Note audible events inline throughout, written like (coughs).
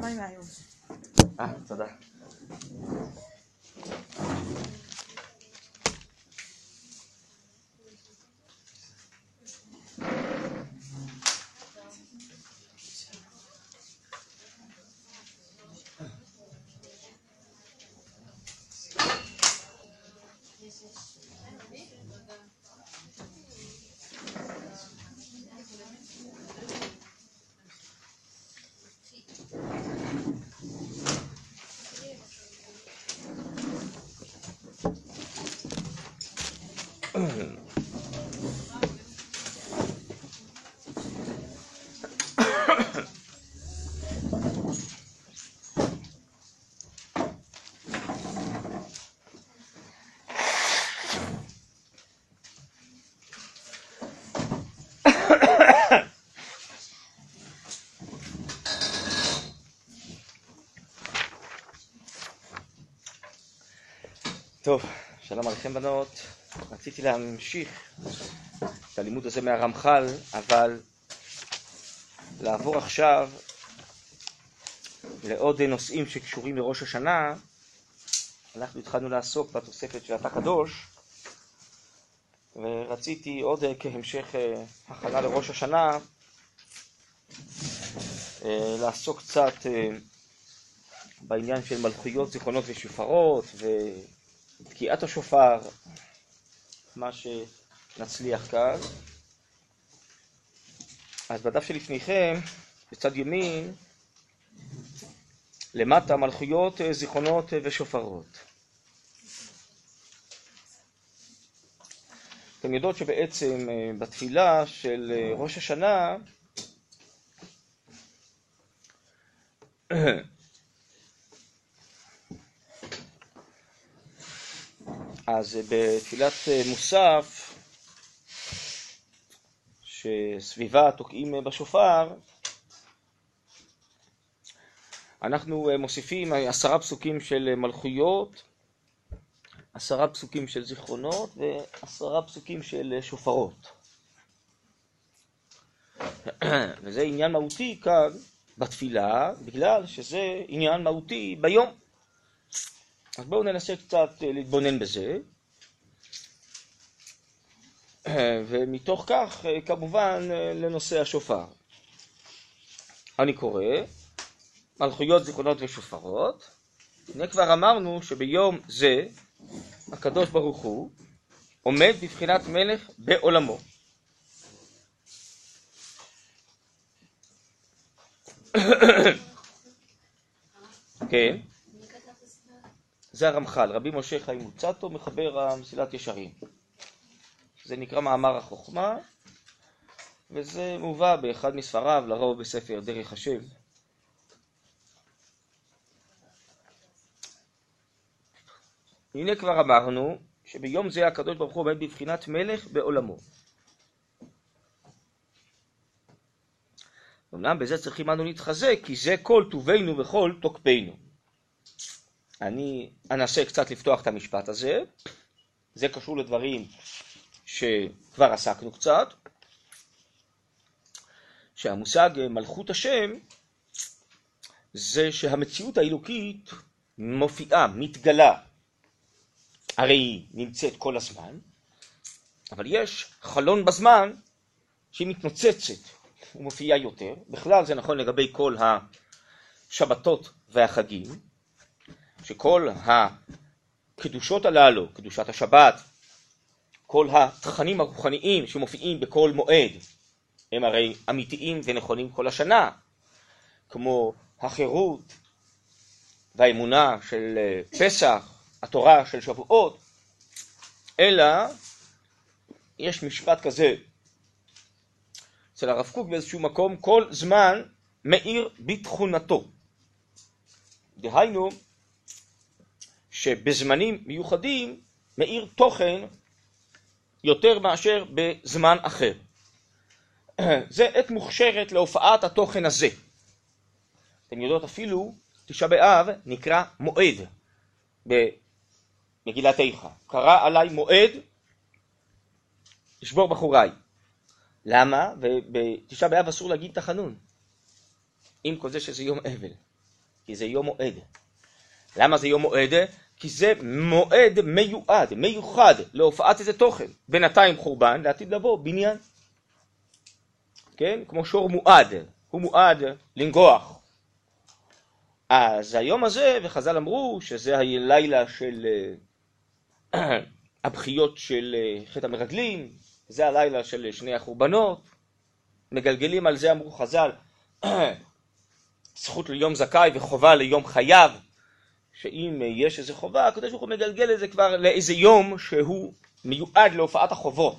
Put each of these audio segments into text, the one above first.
啊。哎，走的。טוב, שלום עליכם בנות. רציתי להמשיך את הלימוד הזה מהרמח"ל, אבל לעבור עכשיו לעוד נושאים שקשורים לראש השנה. אנחנו התחלנו לעסוק בתוספת של התא קדוש, ורציתי עוד כהמשך אה, הכנה לראש השנה אה, לעסוק קצת אה, בעניין של מלכויות, זיכרונות ושופרות, ותקיעת השופר, מה שנצליח כאן. אז בדף שלפניכם, בצד ימין, למטה מלכויות, זיכרונות ושופרות. אתם יודעות שבעצם בתפילה של ראש השנה (clears throat) אז בתפילת מוסף, שסביבה תוקעים בשופר, אנחנו מוסיפים עשרה פסוקים של מלכויות, עשרה פסוקים של זיכרונות ועשרה פסוקים של שופרות. (coughs) וזה עניין מהותי כאן בתפילה, בגלל שזה עניין מהותי ביום. אז בואו ננסה קצת להתבונן בזה. ומתוך כך, כמובן, לנושא השופר. אני קורא, מלכויות, זיכרונות ושופרות. הנה כבר אמרנו שביום זה הקדוש ברוך הוא עומד בבחינת מלך בעולמו. (coughs) כן. זה הרמח"ל, רבי משה חיים מוצטו, מחבר המסילת ישרים. זה נקרא מאמר החוכמה, וזה מובא באחד מספריו, לרוב בספר דרך השם. הנה כבר אמרנו שביום זה הקדוש ברוך הוא עומד בבחינת מלך בעולמו. אמנם בזה צריכים אנו להתחזק, כי זה כל טובנו וכל תוקפנו. אני אנסה קצת לפתוח את המשפט הזה, זה קשור לדברים שכבר עסקנו קצת, שהמושג מלכות השם זה שהמציאות האלוקית מופיעה, מתגלה, הרי היא נמצאת כל הזמן, אבל יש חלון בזמן שהיא מתנוצצת ומופיעה יותר, בכלל זה נכון לגבי כל השבתות והחגים, שכל הקדושות הללו, קדושת השבת, כל התכנים הרוחניים שמופיעים בכל מועד, הם הרי אמיתיים ונכונים כל השנה, כמו החירות והאמונה של פסח, התורה של שבועות, אלא יש משפט כזה אצל הרב קוק באיזשהו מקום, כל זמן מאיר בתכונתו. דהיינו, שבזמנים מיוחדים מאיר תוכן יותר מאשר בזמן אחר. (clears throat) זה עת מוכשרת להופעת התוכן הזה. אתם יודעות אפילו, תשעה באב נקרא מועד במגילת איכה. קרא עליי מועד לשבור בחוריי. למה? ובתשעה באב אסור להגיד תחנון. עם כל זה שזה יום אבל. כי זה יום מועד. למה זה יום מועד? כי זה מועד מיועד, מיוחד להופעת איזה תוכן. בינתיים חורבן, לעתיד לבוא בניין. כן? כמו שור מועד, הוא מועד לנגוח. אז היום הזה, וחז"ל אמרו שזה הלילה של אה, (clears throat) הבכיות של אה, חטא המרגלים, זה הלילה של שני החורבנות, מגלגלים על זה אמרו חז"ל, (clears throat) זכות ליום זכאי וחובה ליום חייו, שאם יש איזה חובה, הקדוש ברוך הוא מגלגל את זה כבר לאיזה יום שהוא מיועד להופעת החובות.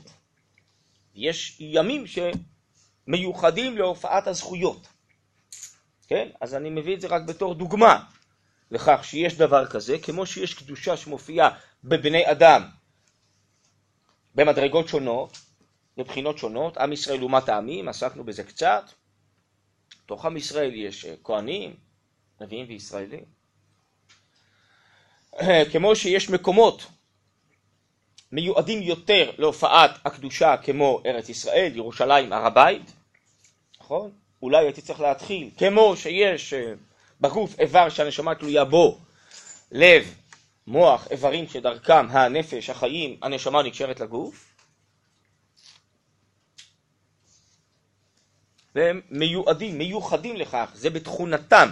יש ימים שמיוחדים להופעת הזכויות. כן? אז אני מביא את זה רק בתור דוגמה לכך שיש דבר כזה, כמו שיש קדושה שמופיעה בבני אדם במדרגות שונות, מבחינות שונות, עם ישראל לעומת העמים, עסקנו בזה קצת. בתוך עם ישראל יש אה, כהנים, נביאים וישראלים. כמו שיש מקומות מיועדים יותר להופעת הקדושה כמו ארץ ישראל, ירושלים, הר הבית, נכון? אולי הייתי צריך להתחיל, כמו שיש אה, בגוף איבר שהנשמה תלויה בו, לב, מוח, איברים שדרכם הנפש, החיים, הנשמה נקשרת לגוף, והם מיועדים, מיוחדים לכך, זה בתכונתם,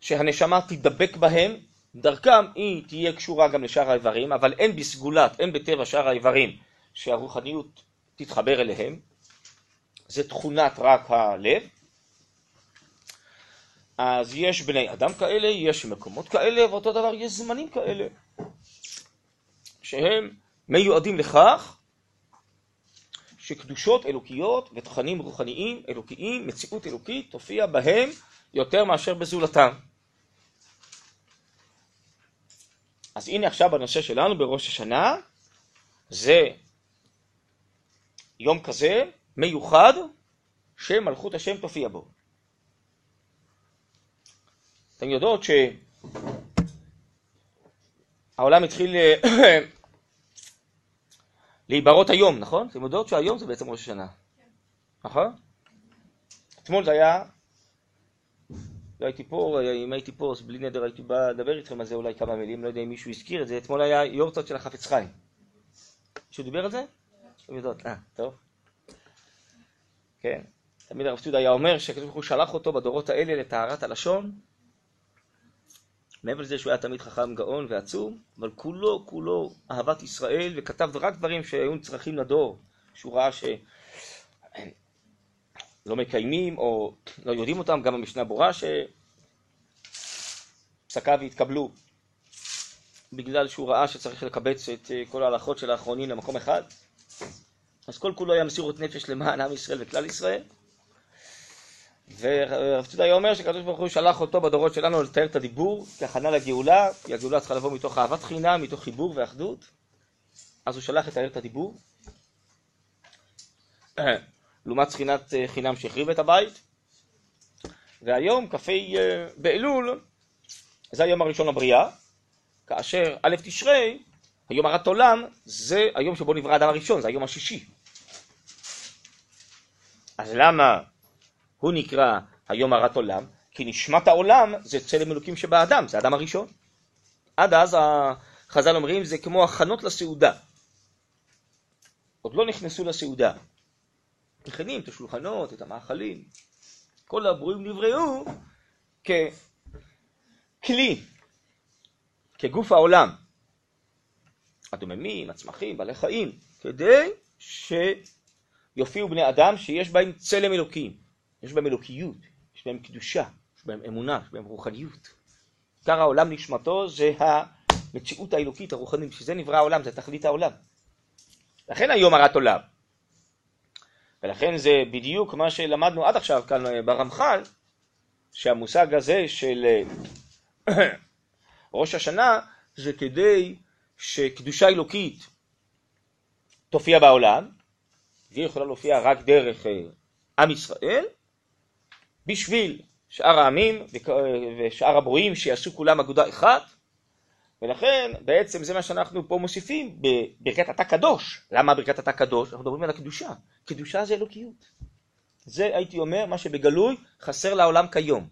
שהנשמה תדבק בהם, דרכם היא תהיה קשורה גם לשאר האיברים, אבל אין בסגולת, אין בטבע שאר האיברים שהרוחניות תתחבר אליהם, זה תכונת רק הלב. אז יש בני אדם כאלה, יש מקומות כאלה, ואותו דבר יש זמנים כאלה, שהם מיועדים לכך שקדושות אלוקיות ותכנים רוחניים אלוקיים, מציאות אלוקית, תופיע בהם יותר מאשר בזולתם. אז הנה עכשיו בנושא שלנו בראש השנה, זה יום כזה מיוחד שמלכות השם תופיע בו. אתן יודעות שהעולם התחיל (coughs) להיברות היום, נכון? אתם יודעות שהיום זה בעצם ראש השנה, נכון? אתמול זה היה, לא הייתי פה, אם הייתי פה אז בלי נדר הייתי בא לדבר איתכם על זה אולי כמה מילים, לא יודע אם מישהו הזכיר את זה, אתמול היה יורצות של החפץ חיים. מישהו דיבר על זה? אתם יודעות, אה, טוב. כן, תמיד הרב צודה היה אומר שהקדוש ברוך הוא שלח אותו בדורות האלה לטהרת הלשון, מעבר לזה שהוא היה תמיד חכם גאון ועצום, אבל כולו כולו אהבת ישראל, וכתב רק דברים שהיו צרכים לדור, שהוא ראה שלא מקיימים או לא יודעים אותם, גם המשנה ברורה שפסקיו התקבלו בגלל שהוא ראה שצריך לקבץ את כל ההלכות של האחרונים למקום אחד. אז כל כולו היה מסירות נפש למען עם ישראל וכלל ישראל. ורב צודה היה אומר שקדוש ברוך הוא שלח אותו בדורות שלנו לתאר את הדיבור כהכנה לגאולה, כי הגאולה צריכה לבוא מתוך אהבת חינם, מתוך חיבור ואחדות. אז הוא שלח לתאר את הדיבור. (clears throat) לעומת שכינת אה, חינם שהחריב את הבית. והיום, כ"ה אה, באלול, זה היום הראשון לבריאה, כאשר א' תשרי, היום הרת עולם, זה היום שבו נברא האדם הראשון, זה היום השישי. אז למה הוא נקרא היום הרת עולם, כי נשמת העולם זה צלם אלוקים שבאדם, זה האדם הראשון. עד אז החז"ל אומרים זה כמו הכנות לסעודה. עוד לא נכנסו לסעודה. מכינים את השולחנות, את המאכלים. כל הברואים נבראו ככלי, כגוף העולם. הדוממים, הצמחים, בעלי חיים, כדי שיופיעו בני אדם שיש בהם צלם אלוקים. יש בהם אלוקיות, יש בהם קדושה, יש בהם אמונה, יש בהם רוחניות. עיקר העולם נשמתו זה המציאות האלוקית הרוחנית, שזה נברא העולם, זה תכלית העולם. לכן היום הרת עולם. ולכן זה בדיוק מה שלמדנו עד עכשיו כאן אה, ברמח"ל, שהמושג הזה של אה, (coughs) ראש השנה זה כדי שקדושה אלוקית תופיע בעולם, והיא יכולה להופיע רק דרך אה, עם ישראל, בשביל שאר העמים ושאר הברואים שיעשו כולם אגודה אחת, ולכן בעצם זה מה שאנחנו פה מוסיפים בברכת אתה קדוש. למה ברכת אתה קדוש? אנחנו מדברים על הקדושה. קדושה זה אלוקיות. זה הייתי אומר מה שבגלוי חסר לעולם כיום.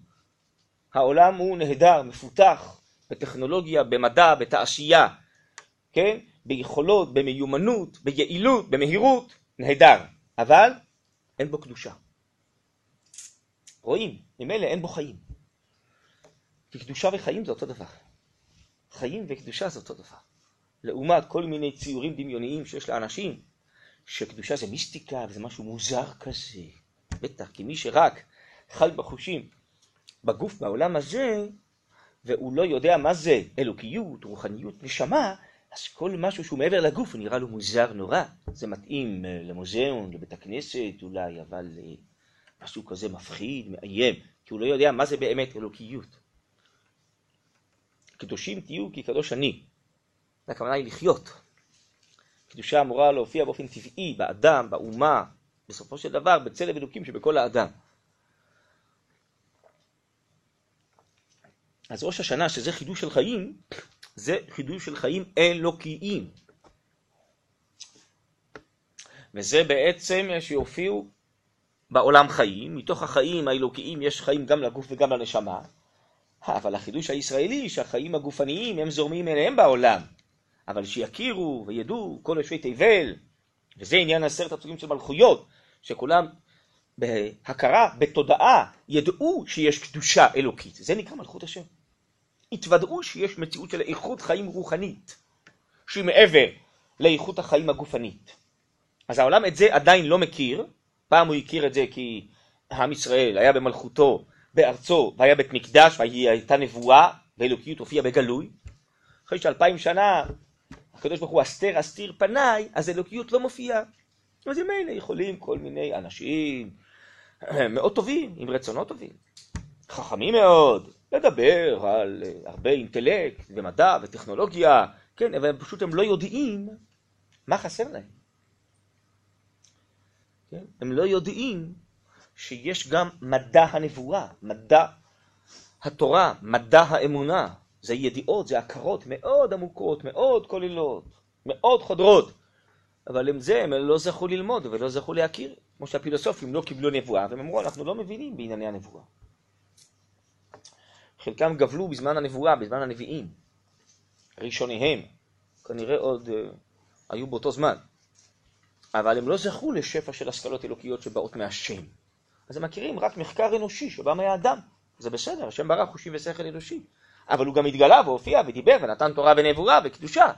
העולם הוא נהדר, מפותח, בטכנולוגיה, במדע, בתעשייה, כן? ביכולות, במיומנות, ביעילות, במהירות, נהדר, אבל אין בו קדושה. רואים, ממילא אין בו חיים. כי קדושה וחיים זה אותו דבר. חיים וקדושה זה אותו דבר. לעומת כל מיני ציורים דמיוניים שיש לאנשים, שקדושה זה מיסטיקה וזה משהו מוזר כזה. בטח, כי מי שרק חי בחושים, בגוף בעולם הזה, והוא לא יודע מה זה אלוקיות, רוחניות, נשמה, אז כל משהו שהוא מעבר לגוף הוא נראה לו מוזר נורא. זה מתאים אה, למוזיאון, לבית הכנסת אולי, אבל אה, משהו כזה מפחיד, מאיים, כי הוא לא יודע מה זה באמת אלוקיות. קדושים תהיו כי קדוש אני. הכוונה היא לחיות. קדושה אמורה להופיע באופן טבעי באדם, באומה, בסופו של דבר בצלם אלוקים שבכל האדם. אז ראש השנה, שזה חידוש של חיים, זה חידוש של חיים אלוקיים. וזה בעצם שיופיעו בעולם חיים, מתוך החיים האלוקיים יש חיים גם לגוף וגם לנשמה, אבל החידוש הישראלי שהחיים הגופניים הם זורמים אליהם בעולם, אבל שיכירו וידעו כל יושבי תבל, וזה עניין עשרת הפסוקים של מלכויות, שכולם בהכרה, בתודעה, ידעו שיש קדושה אלוקית. זה נקרא מלכות השם. התוודעו שיש מציאות של איכות חיים רוחנית, שהיא מעבר לאיכות החיים הגופנית. אז העולם את זה עדיין לא מכיר, פעם הוא הכיר את זה כי עם ישראל היה במלכותו, בארצו, והיה בית מקדש, והיא הייתה נבואה, ואלוקיות הופיעה בגלוי. אחרי שאלפיים שנה הקדוש ברוך הוא אסתר אסתיר פניי, אז אלוקיות לא מופיעה. אז אלה יכולים כל מיני אנשים (clears throat) מאוד טובים, עם רצונות טובים, חכמים מאוד, לדבר על הרבה אינטלקט ומדע וטכנולוגיה, כן, אבל פשוט הם לא יודעים מה חסר להם. כן? הם לא יודעים שיש גם מדע הנבואה, מדע התורה, מדע האמונה. זה ידיעות, זה הכרות מאוד עמוקות, מאוד כוללות, מאוד חודרות. אבל עם זה הם לא זכו ללמוד ולא זכו להכיר. כמו שהפילוסופים לא קיבלו נבואה, והם אמרו, אנחנו לא מבינים בענייני הנבואה. חלקם גבלו בזמן הנבואה, בזמן הנביאים. ראשוניהם, כנראה עוד uh, היו באותו זמן. אבל הם לא זכו לשפע של השכלות אלוקיות שבאות מהשם. אז הם מכירים רק מחקר אנושי שבא מהאדם. זה בסדר, השם ברא חושים ושכל אנושי. אבל הוא גם התגלה והופיע ודיבר ונתן תורה ונבואה וקדושה.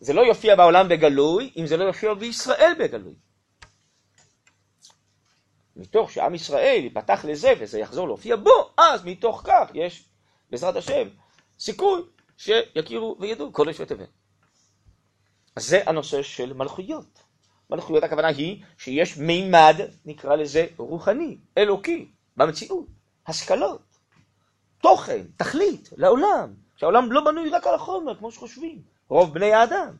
זה לא יופיע בעולם בגלוי, אם זה לא יופיע בישראל בגלוי. מתוך שעם ישראל ייפתח לזה וזה יחזור להופיע בו, אז מתוך כך יש, בעזרת השם, סיכוי שיכירו וידעו כל איש ותבל. אז זה הנושא של מלכויות. מלכויות הכוונה היא שיש מימד, נקרא לזה רוחני, אלוקי, במציאות, השכלות, תוכן, תכלית, לעולם, שהעולם לא בנוי רק על החומר, כמו שחושבים, רוב בני האדם.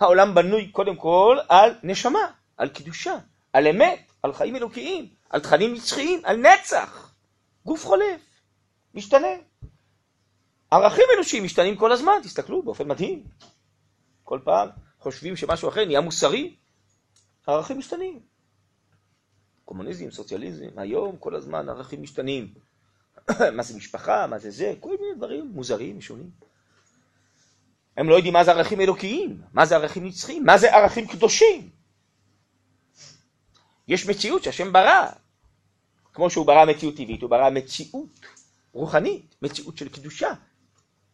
העולם בנוי קודם כל על נשמה, על קדושה, על אמת, על חיים אלוקיים, על תכנים נצחיים, על נצח. גוף חולף, משתנה. ערכים אנושיים משתנים כל הזמן, תסתכלו, באופן מדהים. כל פעם חושבים שמשהו אחר נהיה מוסרי, הערכים משתנים. קומוניזם, סוציאליזם, היום כל הזמן ערכים משתנים. (coughs) מה זה משפחה, מה זה זה, כל מיני דברים מוזרים, משונים. הם לא יודעים מה זה ערכים אלוקיים, מה זה ערכים נצחיים, מה זה ערכים קדושים. יש מציאות שהשם ברא, כמו שהוא ברא מציאות טבעית, הוא ברא מציאות רוחנית, מציאות של קדושה,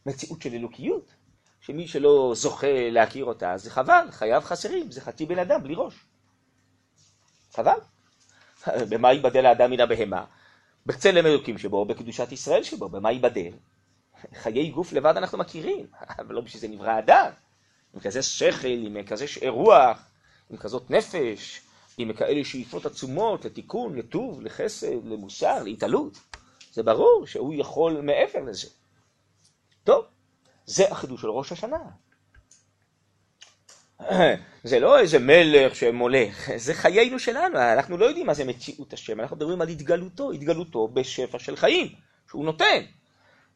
מציאות של אלוקיות, שמי שלא זוכה להכיר אותה, זה חבל, חייו חסרים, זה חצי בן אדם בלי ראש. חבל. (laughs) במה ייבדל האדם מן הבהמה? בצלם אלוקים שבו, בקדושת ישראל שבו, במה ייבדל? חיי גוף לבד אנחנו מכירים, אבל לא בשביל זה נברא אדם. עם כזה שכל, עם כזה שאר רוח, עם כזאת נפש, עם כאלה שאיפות עצומות לתיקון, לטוב, לחסד, למוסר, להתעלות. זה ברור שהוא יכול מעבר לזה. טוב, זה החידוש של ראש השנה. (clears throat) זה לא איזה מלך שמולך, זה חיינו שלנו, אנחנו לא יודעים מה זה מציאות השם, אנחנו מדברים על התגלותו, התגלותו בשפע של חיים, שהוא נותן.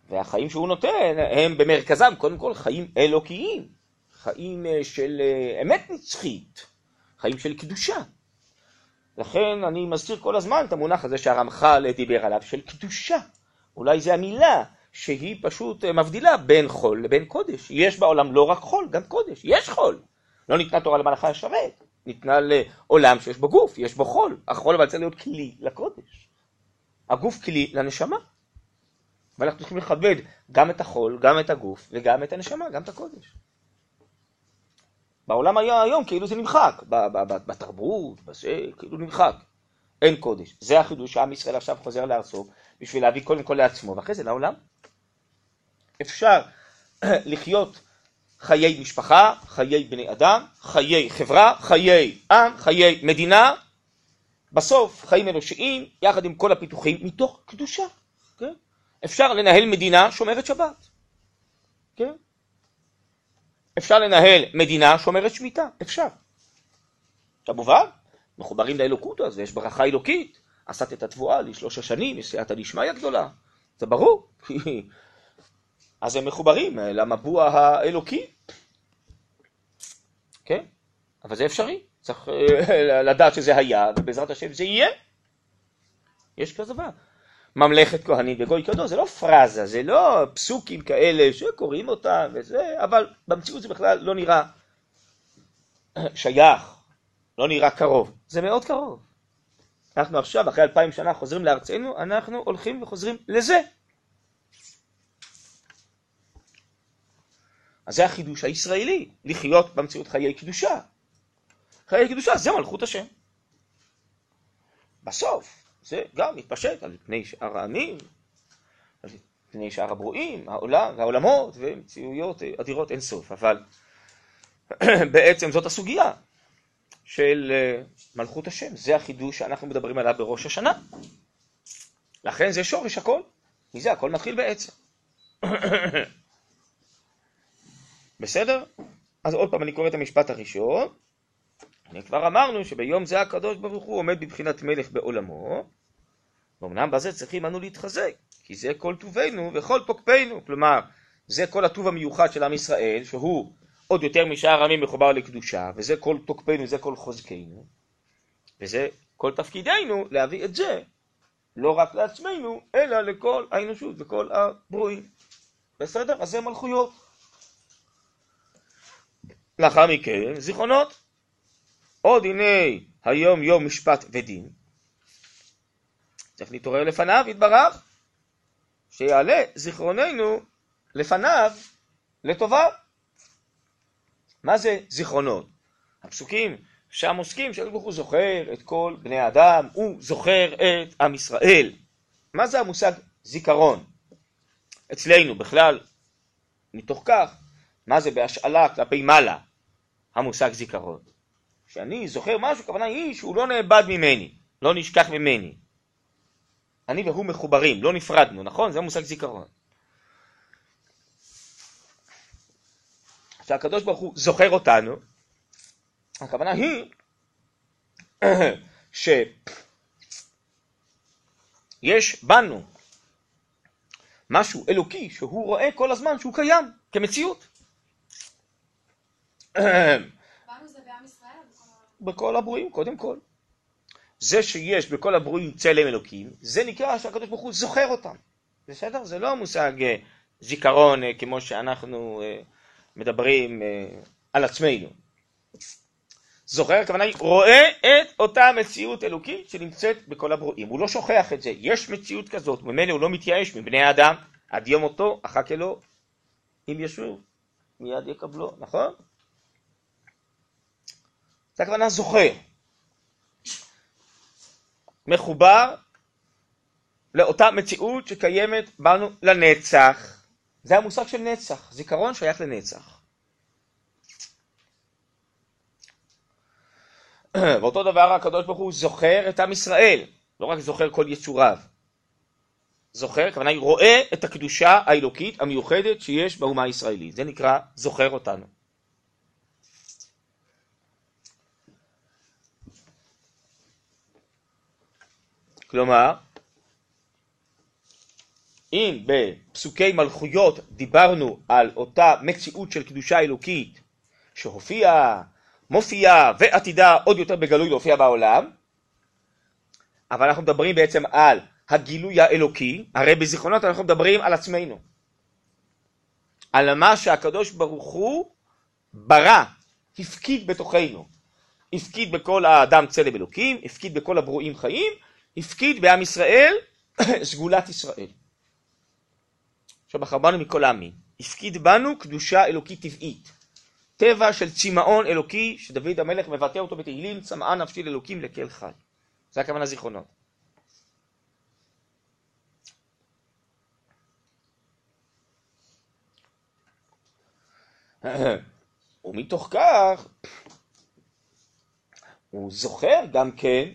והחיים שהוא נותן הם במרכזם קודם כל חיים אלוקיים, חיים אה, של אה, אמת נצחית, חיים של קדושה. לכן אני מזכיר כל הזמן את המונח הזה שהרמח"ל דיבר עליו, של קדושה. אולי זה המילה שהיא פשוט אה, מבדילה בין חול לבין קודש. יש בעולם לא רק חול, גם קודש, יש חול. לא ניתנה תורה למלאכה השרת, ניתנה לעולם שיש בו גוף, יש בו חול. החול אבל צריך להיות כלי לקודש. הגוף כלי לנשמה. ואנחנו צריכים לכבד גם את החול, גם את הגוף, וגם את הנשמה, גם את הקודש. בעולם היה היום כאילו זה נמחק, בתרבות, בזה, כאילו נמחק. אין קודש. זה החידוש שעם ישראל עכשיו חוזר לארצו, בשביל להביא קודם כל לעצמו, ואחרי זה לעולם. אפשר (clears throat) לחיות חיי משפחה, חיי בני אדם, חיי חברה, חיי עם, חיי מדינה, בסוף חיים אנושיים, יחד עם כל הפיתוחים, מתוך קדושה. כן? אפשר לנהל מדינה שומרת שבת. כן? אפשר לנהל מדינה שומרת שמיטה, אפשר. כמובן, מחוברים לאלוקות אז יש ברכה אלוקית. עשת את התבואה לשלוש השנים, יש סייעתא דשמיא גדולה. זה ברור. אז הם מחוברים למבוע האלוקי. כן? אבל זה אפשרי. צריך אה, (laughs) לדעת שזה היה, ובעזרת השם זה יהיה. יש כזה דבר. ממלכת כהנים וגוי קדוש, זה לא פרזה, זה לא פסוקים כאלה שקוראים אותם וזה, אבל במציאות זה בכלל לא נראה שייך, לא נראה קרוב, זה מאוד קרוב. אנחנו עכשיו, אחרי אלפיים שנה, חוזרים לארצנו, אנחנו הולכים וחוזרים לזה. אז זה החידוש הישראלי, לחיות במציאות חיי קדושה. חיי קדושה זה מלכות השם. בסוף, זה גם מתפשט על פני שאר העמים, על פני שאר הברואים, העולם והעולמות ומציאויות אדירות אין סוף, אבל (clears throat) בעצם זאת הסוגיה של אה, מלכות השם, זה החידוש שאנחנו מדברים עליו בראש השנה. לכן זה שורש הכל, מזה הכל מתחיל בעצם. (clears throat) בסדר? אז עוד פעם אני קורא את המשפט הראשון. כבר אמרנו שביום זה הקדוש ברוך הוא עומד בבחינת מלך בעולמו, ואומנם בזה צריכים אנו להתחזק, כי זה כל טובנו וכל תוקפנו, כלומר, זה כל הטוב המיוחד של עם ישראל, שהוא עוד יותר משאר העמים מחובר לקדושה, וזה כל תוקפנו, זה כל חוזקנו, וזה כל תפקידנו להביא את זה, לא רק לעצמנו, אלא לכל האנושות וכל הברואים. בסדר? אז זה מלכויות. לאחר מכן, זיכרונות. עוד הנה היום יום משפט ודין. צריך להתעורר לפניו, יתברך, שיעלה זיכרוננו לפניו לטובה. מה זה זיכרונות? הפסוקים שם עוסקים שהקדוש הוא זוכר את כל בני האדם, הוא זוכר את עם ישראל. מה זה המושג זיכרון? אצלנו בכלל, מתוך כך, מה זה בהשאלה כלפי מעלה, המושג זיכרון? שאני זוכר משהו, הכוונה היא שהוא לא נאבד ממני, לא נשכח ממני. אני והוא מחוברים, לא נפרדנו, נכון? זה מושג זיכרון. שהקדוש ברוך הוא זוכר אותנו, הכוונה היא (clears throat) שיש בנו משהו אלוקי שהוא רואה כל הזמן שהוא קיים כמציאות. בכל הברואים, קודם כל. זה שיש בכל הברואים צלם אלוקים, זה נקרא שהקדוש ברוך הוא זוכר אותם. בסדר? זה לא מושג אה, זיכרון אה, כמו שאנחנו אה, מדברים על עצמנו. זוכר, הכוונה היא, רואה את אותה מציאות אלוקית שנמצאת בכל הברואים. הוא לא שוכח את זה. יש מציאות כזאת, ממילא הוא לא מתייאש מבני האדם, עד יום מותו, אחר אלו, אם ישוב, מיד יקבלו, נכון? זה הכוונה זוכר. מחובר לאותה מציאות שקיימת בנו לנצח. זה המושג של נצח, זיכרון שייך לנצח. (clears throat) ואותו דבר הקדוש ברוך הוא זוכר את עם ישראל, לא רק זוכר כל יצוריו. זוכר, הכוונה היא רואה את הקדושה האלוקית המיוחדת שיש באומה הישראלית. זה נקרא זוכר אותנו. כלומר, אם בפסוקי מלכויות דיברנו על אותה מציאות של קדושה אלוקית שהופיעה, מופיעה ועתידה עוד יותר בגלוי להופיע בעולם, אבל אנחנו מדברים בעצם על הגילוי האלוקי, הרי בזיכרונות אנחנו מדברים על עצמנו, על מה שהקדוש ברוך הוא ברא, הפקיד בתוכנו, הפקיד בכל האדם צלם אלוקים, הפקיד בכל הברואים חיים, הפקיד בעם ישראל (coughs) סגולת ישראל. שבחר בנו מכל העמים, הפקיד בנו קדושה אלוקית טבעית, טבע של צמאון אלוקי שדוד המלך מבטא אותו בתהילים, צמאה נפשי לאלוקים לקל חי. זה הכוונה זיכרונות. (coughs) ומתוך כך (coughs) הוא זוכר גם כן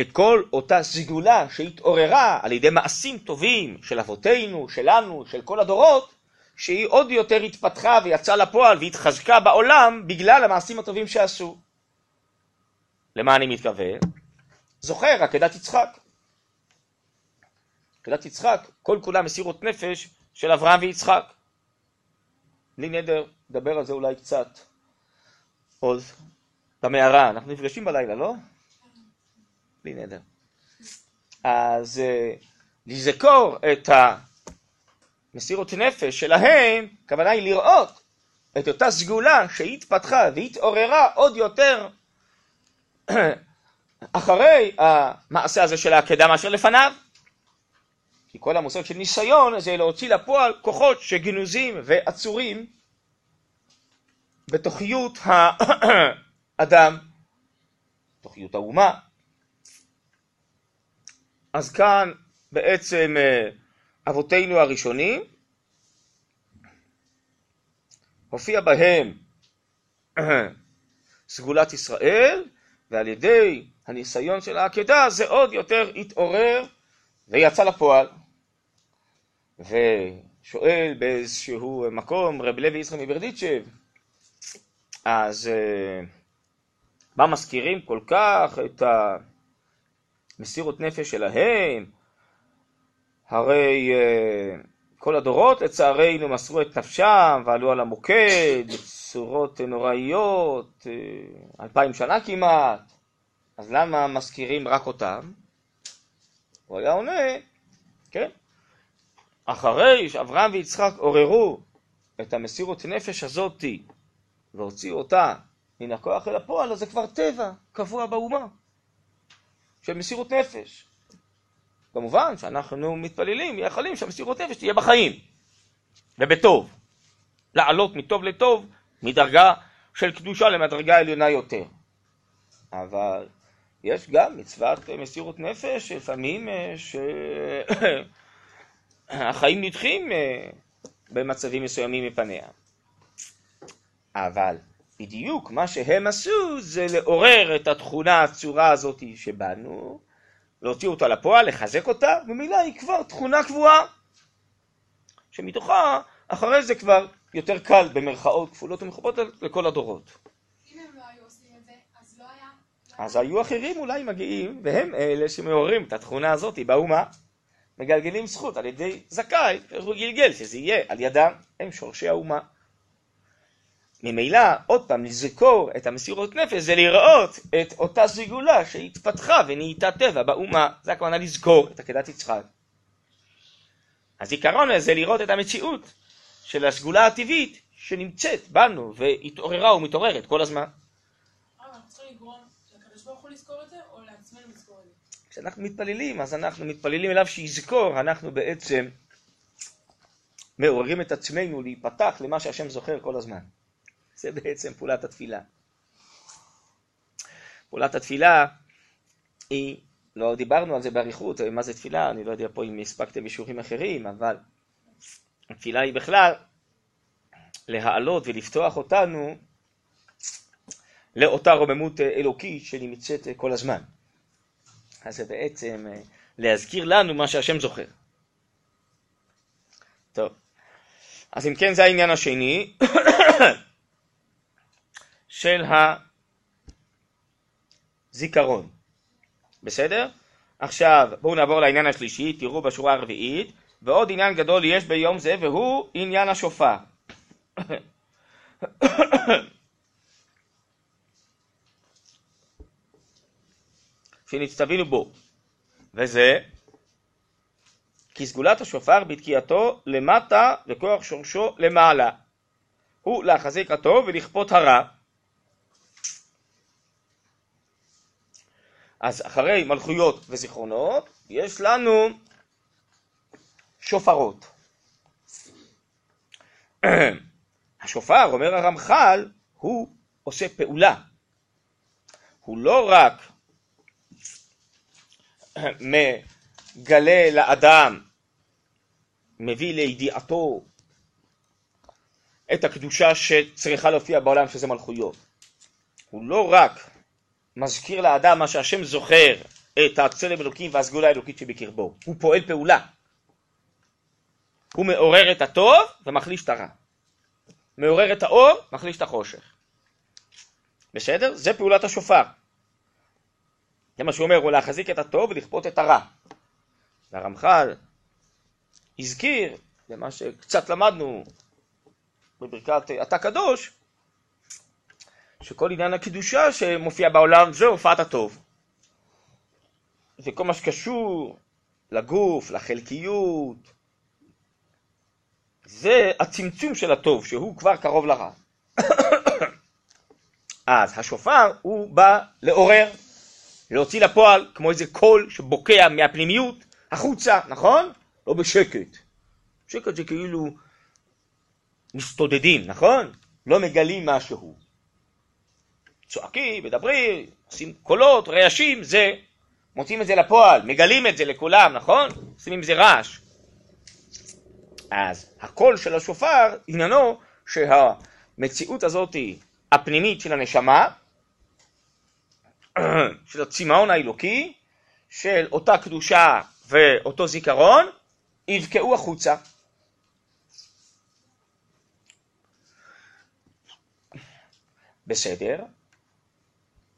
את כל אותה סגולה שהתעוררה על ידי מעשים טובים של אבותינו, שלנו, של כל הדורות, שהיא עוד יותר התפתחה ויצאה לפועל והתחזקה בעולם בגלל המעשים הטובים שעשו. למה אני מתכוון? זוכר עקדת יצחק. עקדת יצחק, כל כולה מסירות נפש של אברהם ויצחק. בלי נדר, נדבר על זה אולי קצת עוד במערה. אנחנו נפגשים בלילה, לא? בלי נדר. אז uh, לזכור את המסירות נפש שלהם, הכוונה היא לראות את אותה סגולה שהתפתחה והתעוררה עוד יותר (clears throat) אחרי המעשה הזה של העקדה מאשר לפניו. כי כל המושג של ניסיון זה להוציא לפועל כוחות שגנוזים ועצורים בתוכיות האדם, (clears throat) תוכיות האומה. אז כאן בעצם אה, אבותינו הראשונים, הופיע בהם (clears throat) סגולת ישראל, ועל ידי הניסיון של העקדה זה עוד יותר התעורר ויצא לפועל. ושואל באיזשהו מקום רב לוי יצחק מברדיצ'ב, אז uh, מה מזכירים כל כך את המסירות נפש שלהם? הרי uh, כל הדורות לצערנו מסרו את נפשם ועלו על המוקד בצורות נוראיות, uh, אלפיים שנה כמעט, אז למה מזכירים רק אותם? הוא היה עונה, כן, אחרי שאברהם ויצחק עוררו את המסירות נפש הזאתי והוציאו אותה מן הכוח אל הפועל, אז זה כבר טבע קבוע באומה של מסירות נפש. כמובן שאנחנו מתפללים, מייחלים שהמסירות נפש תהיה בחיים ובטוב. לעלות מטוב לטוב, מדרגה של קדושה למדרגה עליונה יותר. אבל יש גם מצוות מסירות נפש, לפעמים אה, שהחיים (coughs) נדחים אה, במצבים מסוימים מפניה. אבל בדיוק מה שהם עשו זה לעורר את התכונה הצורה הזאת שבנו, להוציא אותה לפועל, לחזק אותה, ומילא היא כבר תכונה קבועה, שמתוכה אחרי זה כבר יותר קל במרכאות כפולות ומכופות לכל הדורות. אז היו אחרים אולי מגיעים, והם אלה שמעוררים את התכונה הזאת באומה, מגלגלים זכות על ידי זכאי, איך הוא גלגל, שזה יהיה על ידם, הם שורשי האומה. ממילא, עוד פעם, לזכור את המסירות נפש זה לראות את אותה סגולה שהתפתחה ונהייתה טבע באומה, זה הכוונה לזכור את עקדת יצחק. הזיכרון הזה לראות את המציאות של הסגולה הטבעית שנמצאת בנו והתעוררה ומתעוררת כל הזמן. כשאנחנו מתפללים, אז אנחנו מתפללים אליו שיזכור, אנחנו בעצם מעוררים את עצמנו להיפתח למה שהשם זוכר כל הזמן. זה בעצם פעולת התפילה. פעולת התפילה היא, לא דיברנו על זה באריכות, מה זה תפילה, אני לא יודע פה אם הספקתם בשיעורים אחרים, אבל התפילה היא בכלל להעלות ולפתוח אותנו לאותה רוממות אלוקית שנמצאת כל הזמן. אז זה בעצם אה, להזכיר לנו מה שהשם זוכר. טוב, אז אם כן זה העניין השני של הזיכרון. בסדר? עכשיו בואו נעבור לעניין השלישי, תראו בשורה הרביעית, ועוד עניין גדול יש ביום זה והוא עניין השופר. (coughs) שנצטווינו בו. וזה כי סגולת השופר בתקיעתו למטה וכוח שורשו למעלה. הוא להחזיק הטוב ולכפות הרע. אז אחרי מלכויות וזיכרונות, יש לנו שופרות. השופר, אומר הרמח"ל, הוא עושה פעולה. הוא לא רק מגלה לאדם, מביא לידיעתו את הקדושה שצריכה להופיע בעולם שזה מלכויות. הוא לא רק מזכיר לאדם מה שהשם זוכר את הצלם אלוקים והסגולה האלוקית שבקרבו, הוא פועל פעולה. הוא מעורר את הטוב ומחליש את הרע. מעורר את האור, מחליש את החושך. בסדר? זה פעולת השופר. זה מה שהוא אומר, הוא להחזיק את הטוב ולכפות את הרע. והרמח"ל הזכיר, למה שקצת למדנו בברכת אתה קדוש, שכל עניין הקדושה שמופיע בעולם זה הופעת הטוב. וכל מה שקשור לגוף, לחלקיות, זה הצמצום של הטוב, שהוא כבר קרוב לרע. (coughs) אז השופר הוא בא לעורר, להוציא לפועל כמו איזה קול שבוקע מהפנימיות החוצה, נכון? לא בשקט. שקט זה כאילו מסתודדים, נכון? לא מגלים משהו. צועקים, מדברים, עושים קולות, רעשים, זה, מוצאים את זה לפועל, מגלים את זה לכולם, נכון? עושים עם זה רעש. אז הקול של השופר, עניינו שהמציאות הזאת הפנימית של הנשמה, (clears throat) של הצמאון האלוקי, של אותה קדושה ואותו זיכרון, יבקעו החוצה. בסדר,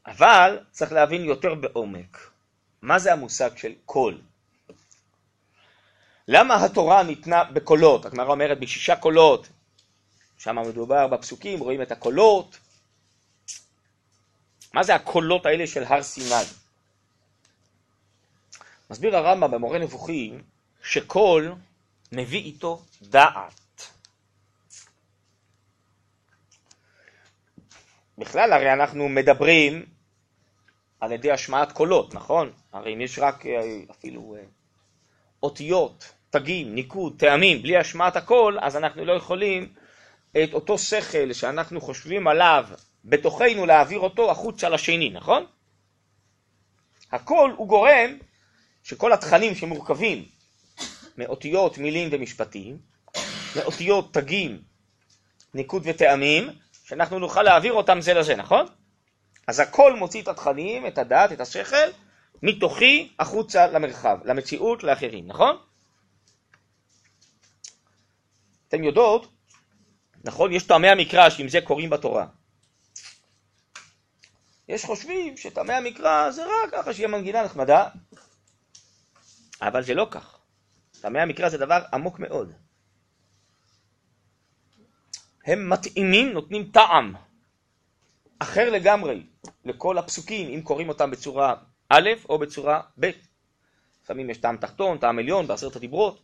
אבל צריך להבין יותר בעומק. מה זה המושג של קול? למה התורה ניתנה בקולות? הגמרא אומרת בשישה קולות, שם מדובר בפסוקים, רואים את הקולות. מה זה הקולות האלה של הר סיני? מסביר הרמב"ם במורה נבוכים שקול מביא איתו דעת. בכלל הרי אנחנו מדברים על ידי השמעת קולות, נכון? הרי אם יש רק אה, אפילו אה, אותיות תגים, ניקוד, טעמים, בלי השמעת הכל, אז אנחנו לא יכולים את אותו שכל שאנחנו חושבים עליו בתוכנו להעביר אותו החוצה לשני, נכון? הכל הוא גורם שכל התכנים שמורכבים מאותיות, מילים ומשפטים, מאותיות, תגים, ניקוד וטעמים, שאנחנו נוכל להעביר אותם זה לזה, נכון? אז הכל מוציא את התכנים, את הדעת, את השכל, מתוכי החוצה למרחב, למציאות, לאחרים, נכון? אתם יודעות, נכון, יש טעמי המקרא שעם זה קוראים בתורה. יש חושבים שטעמי המקרא זה רק ככה שיהיה מנגינה נחמדה, אבל זה לא כך. טעמי המקרא זה דבר עמוק מאוד. הם מתאימים, נותנים טעם אחר לגמרי לכל הפסוקים, אם קוראים אותם בצורה א' או בצורה ב'. לפעמים יש טעם תחתון, טעם עליון, בעשרת הדיברות.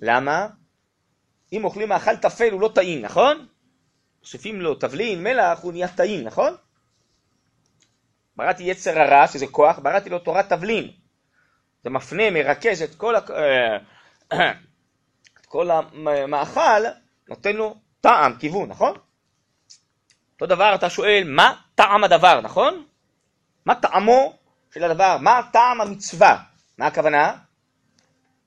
למה? אם אוכלים מאכל טפל הוא לא טעים, נכון? מוסיפים לו תבלין, מלח, הוא נהיה טעים, נכון? בראתי יצר הרע, שזה כוח, בראתי לו תורת תבלין. זה מפנה, מרכז את כל, הכ... (coughs) את כל המאכל, נותן לו טעם, כיוון, נכון? אותו דבר אתה שואל, מה טעם הדבר, נכון? מה טעמו של הדבר? מה טעם המצווה? מה הכוונה?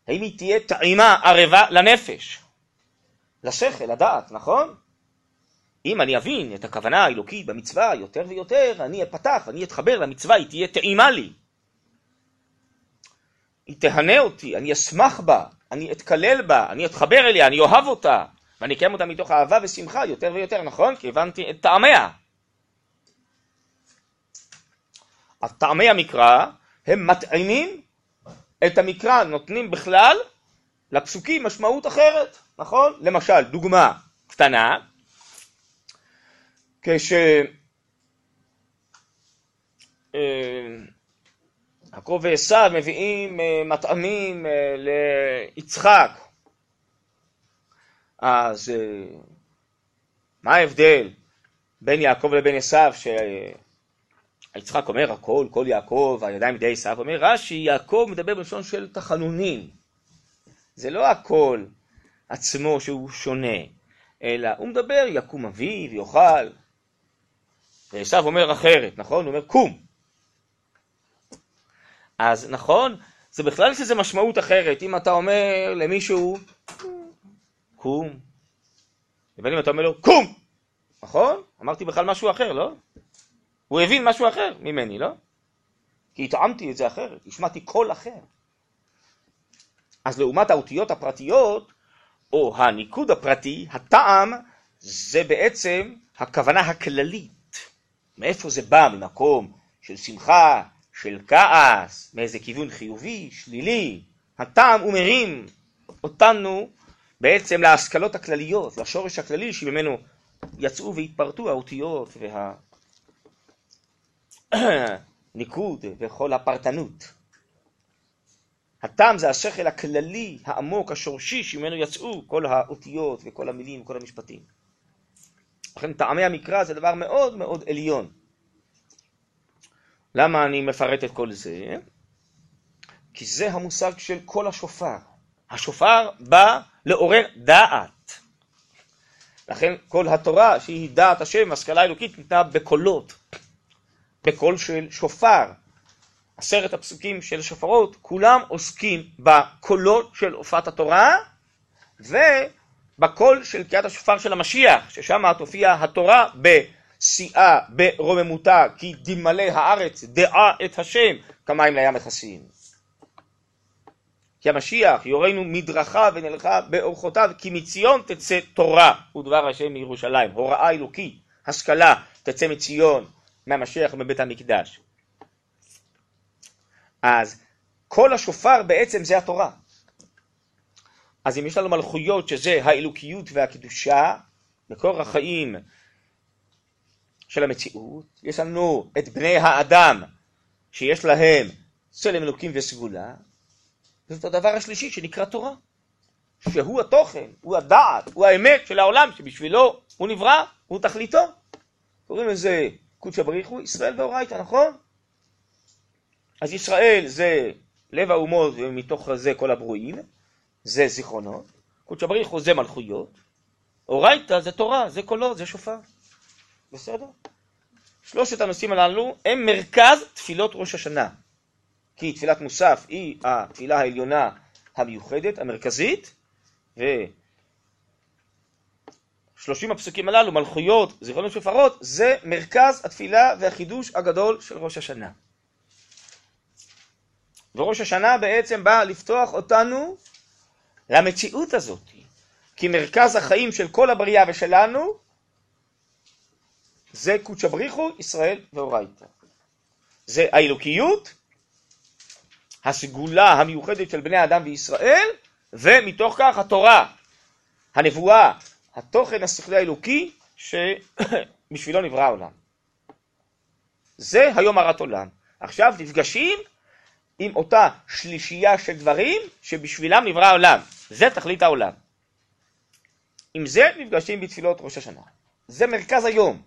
האם היא תהיה טעימה ערבה לנפש? לשכל, לדעת, נכון? אם אני אבין את הכוונה האלוקית במצווה יותר ויותר, אני אפתח, אני אתחבר למצווה, היא תהיה טעימה לי. היא תהנה אותי, אני אשמח בה, אני אתקלל בה, אני אתחבר אליה, אני אוהב אותה, ואני אקיים אותה מתוך אהבה ושמחה יותר ויותר, נכון? כי הבנתי את טעמיה. אז טעמי המקרא הם מטעימים את המקרא, נותנים בכלל לפסוקים משמעות אחרת. נכון? למשל, דוגמה קטנה, כש... אה, יעקב ועשיו מביאים אה, מטעמים אה, ליצחק. אז מה ההבדל בין יעקב לבין עשיו, שיצחק אומר הכל, כל יעקב, הידיים בידי עשיו, אומר רש"י, יעקב מדבר בלשון של תחנונים. זה לא הכל עצמו שהוא שונה, אלא הוא מדבר, יקום אבי ויאכל. ועשיו אומר אחרת, נכון? הוא אומר קום. אז נכון, זה בכלל יש לזה משמעות אחרת. אם אתה אומר למישהו, קום, ובין אם אתה אומר לו, קום, נכון? אמרתי בכלל משהו אחר, לא? הוא הבין משהו אחר ממני, לא? כי התאמתי את זה אחרת, השמעתי קול אחר. אז לעומת האותיות הפרטיות, או הניקוד הפרטי, הטעם זה בעצם הכוונה הכללית. מאיפה זה בא? ממקום של שמחה, של כעס, מאיזה כיוון חיובי, שלילי. הטעם הוא מרים אותנו בעצם להשכלות הכלליות, לשורש הכללי שממנו יצאו והתפרטו האותיות והניקוד (clears throat) וכל הפרטנות. הטעם זה השכל הכללי, העמוק, השורשי, שממנו יצאו כל האותיות וכל המילים וכל המשפטים. לכן טעמי המקרא זה דבר מאוד מאוד עליון. למה אני מפרט את כל זה? כי זה המושג של כל השופר. השופר בא לעורר דעת. לכן כל התורה שהיא דעת השם, השכלה אלוקית, ניתנה בקולות, בקול של שופר. עשרת הפסוקים של שופרות, כולם עוסקים בקולות של הופעת התורה ובקול של תקיעת השופר של המשיח, ששם תופיע התורה בשיאה, ברוממותה, כי תמלא הארץ דעה את השם כמים לים מכסים. כי המשיח יורנו מדרכה ונלכה באורחותיו, כי מציון תצא תורה ודבר השם מירושלים. הוראה אלוקית, השכלה, תצא מציון, מהמשיח ומבית המקדש. אז כל השופר בעצם זה התורה. אז אם יש לנו מלכויות שזה האלוקיות והקדושה, מקור החיים של המציאות, יש לנו את בני האדם שיש להם צלם אלוקים וסגולה, זאת הדבר השלישי שנקרא תורה, שהוא התוכן, הוא הדעת, הוא האמת של העולם שבשבילו הוא נברא, הוא תכליתו. קוראים לזה קודשא בריחו, ישראל ואורייתא, נכון? אז ישראל זה לב האומות ומתוך זה כל הברואים, זה זיכרונות, קודשא בריחו זה מלכויות, אורייתא זה תורה, זה קולות, זה שופר. בסדר? שלושת הנושאים הללו הם מרכז תפילות ראש השנה. כי תפילת מוסף היא התפילה העליונה המיוחדת, המרכזית, ושלושים הפסוקים הללו, מלכויות, זיכרונות שופרות, זה מרכז התפילה והחידוש הגדול של ראש השנה. וראש השנה בעצם בא לפתוח אותנו למציאות הזאת, כי מרכז החיים של כל הבריאה ושלנו זה קודשא בריחו, ישראל ואורייתא. זה האלוקיות הסגולה המיוחדת של בני אדם וישראל, ומתוך כך התורה, הנבואה, התוכן השכלי האלוקי שבשבילו נברא העולם. זה היום הרת עולם. עכשיו נפגשים עם אותה שלישייה של דברים שבשבילם נברא העולם. זה תכלית העולם. עם זה נפגשים בתפילות ראש השנה. זה מרכז היום.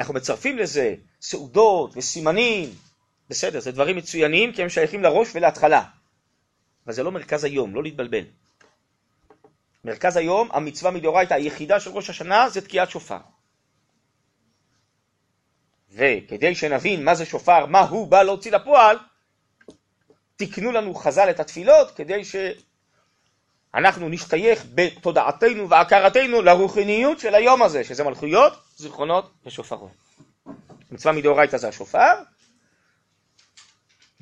אנחנו מצרפים לזה סעודות וסימנים בסדר, זה דברים מצוינים כי הם שייכים לראש ולהתחלה. אבל זה לא מרכז היום, לא להתבלבל. מרכז היום, המצווה מדאורייתא היחידה של ראש השנה זה תקיעת שופר. וכדי שנבין מה זה שופר, מה הוא בא להוציא לפועל, תקנו לנו חז"ל את התפילות כדי שאנחנו נשתייך בתודעתנו והכרתנו לרוחניות של היום הזה, שזה מלכויות, זיכרונות ושופרות. מצווה מדאורייתא זה השופר,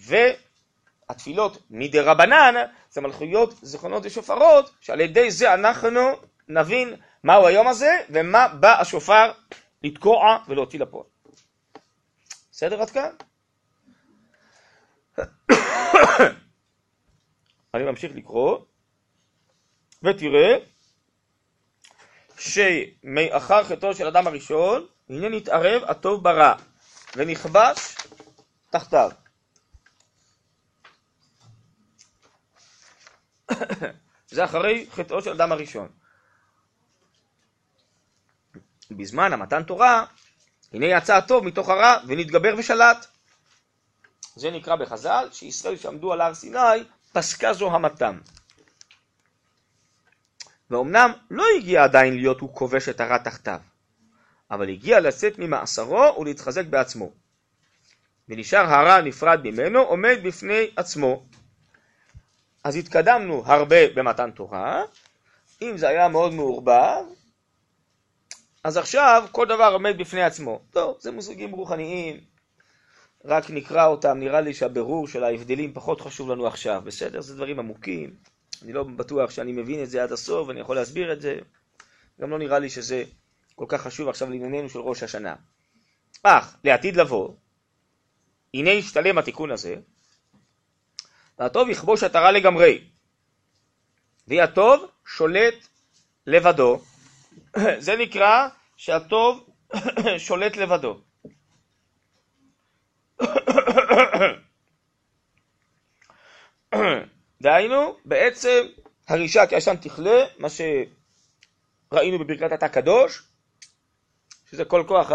והתפילות מדי רבנן זה מלכויות, זיכרונות ושופרות, שעל ידי זה אנחנו נבין מהו היום הזה ומה בא השופר לתקוע ולהוציא לפועל. בסדר עד כאן? (coughs) אני ממשיך לקרוא, ותראה שמאחר חטאו של אדם הראשון, הנה נתערב הטוב ברע, ונכבש תחתיו. זה אחרי חטאו של אדם הראשון. בזמן המתן תורה, הנה יצא הטוב מתוך הרע ונתגבר ושלט. זה נקרא בחז"ל, שישראל שעמדו על הר סיני, פסקה זו המתם. ואומנם לא הגיע עדיין להיות הוא כובש את הרע תחתיו, אבל הגיע לצאת ממאסרו ולהתחזק בעצמו. ונשאר הרע נפרד ממנו, עומד בפני עצמו. אז התקדמנו הרבה במתן תורה, אם זה היה מאוד מעורבב, אז עכשיו כל דבר עומד בפני עצמו. טוב, זה מושגים רוחניים, רק נקרא אותם, נראה לי שהבירור של ההבדלים פחות חשוב לנו עכשיו, בסדר? זה דברים עמוקים, אני לא בטוח שאני מבין את זה עד הסוף, ואני יכול להסביר את זה, גם לא נראה לי שזה כל כך חשוב עכשיו לענייננו של ראש השנה. אך, לעתיד לבוא, הנה ישתלם התיקון הזה, והטוב יכבוש את הרע לגמרי, והטוב שולט לבדו, (coughs) זה נקרא שהטוב (coughs) שולט לבדו. (coughs) דהיינו, בעצם הרישה כעשן תכלה, מה שראינו בברכת התא קדוש, שזה כל כוח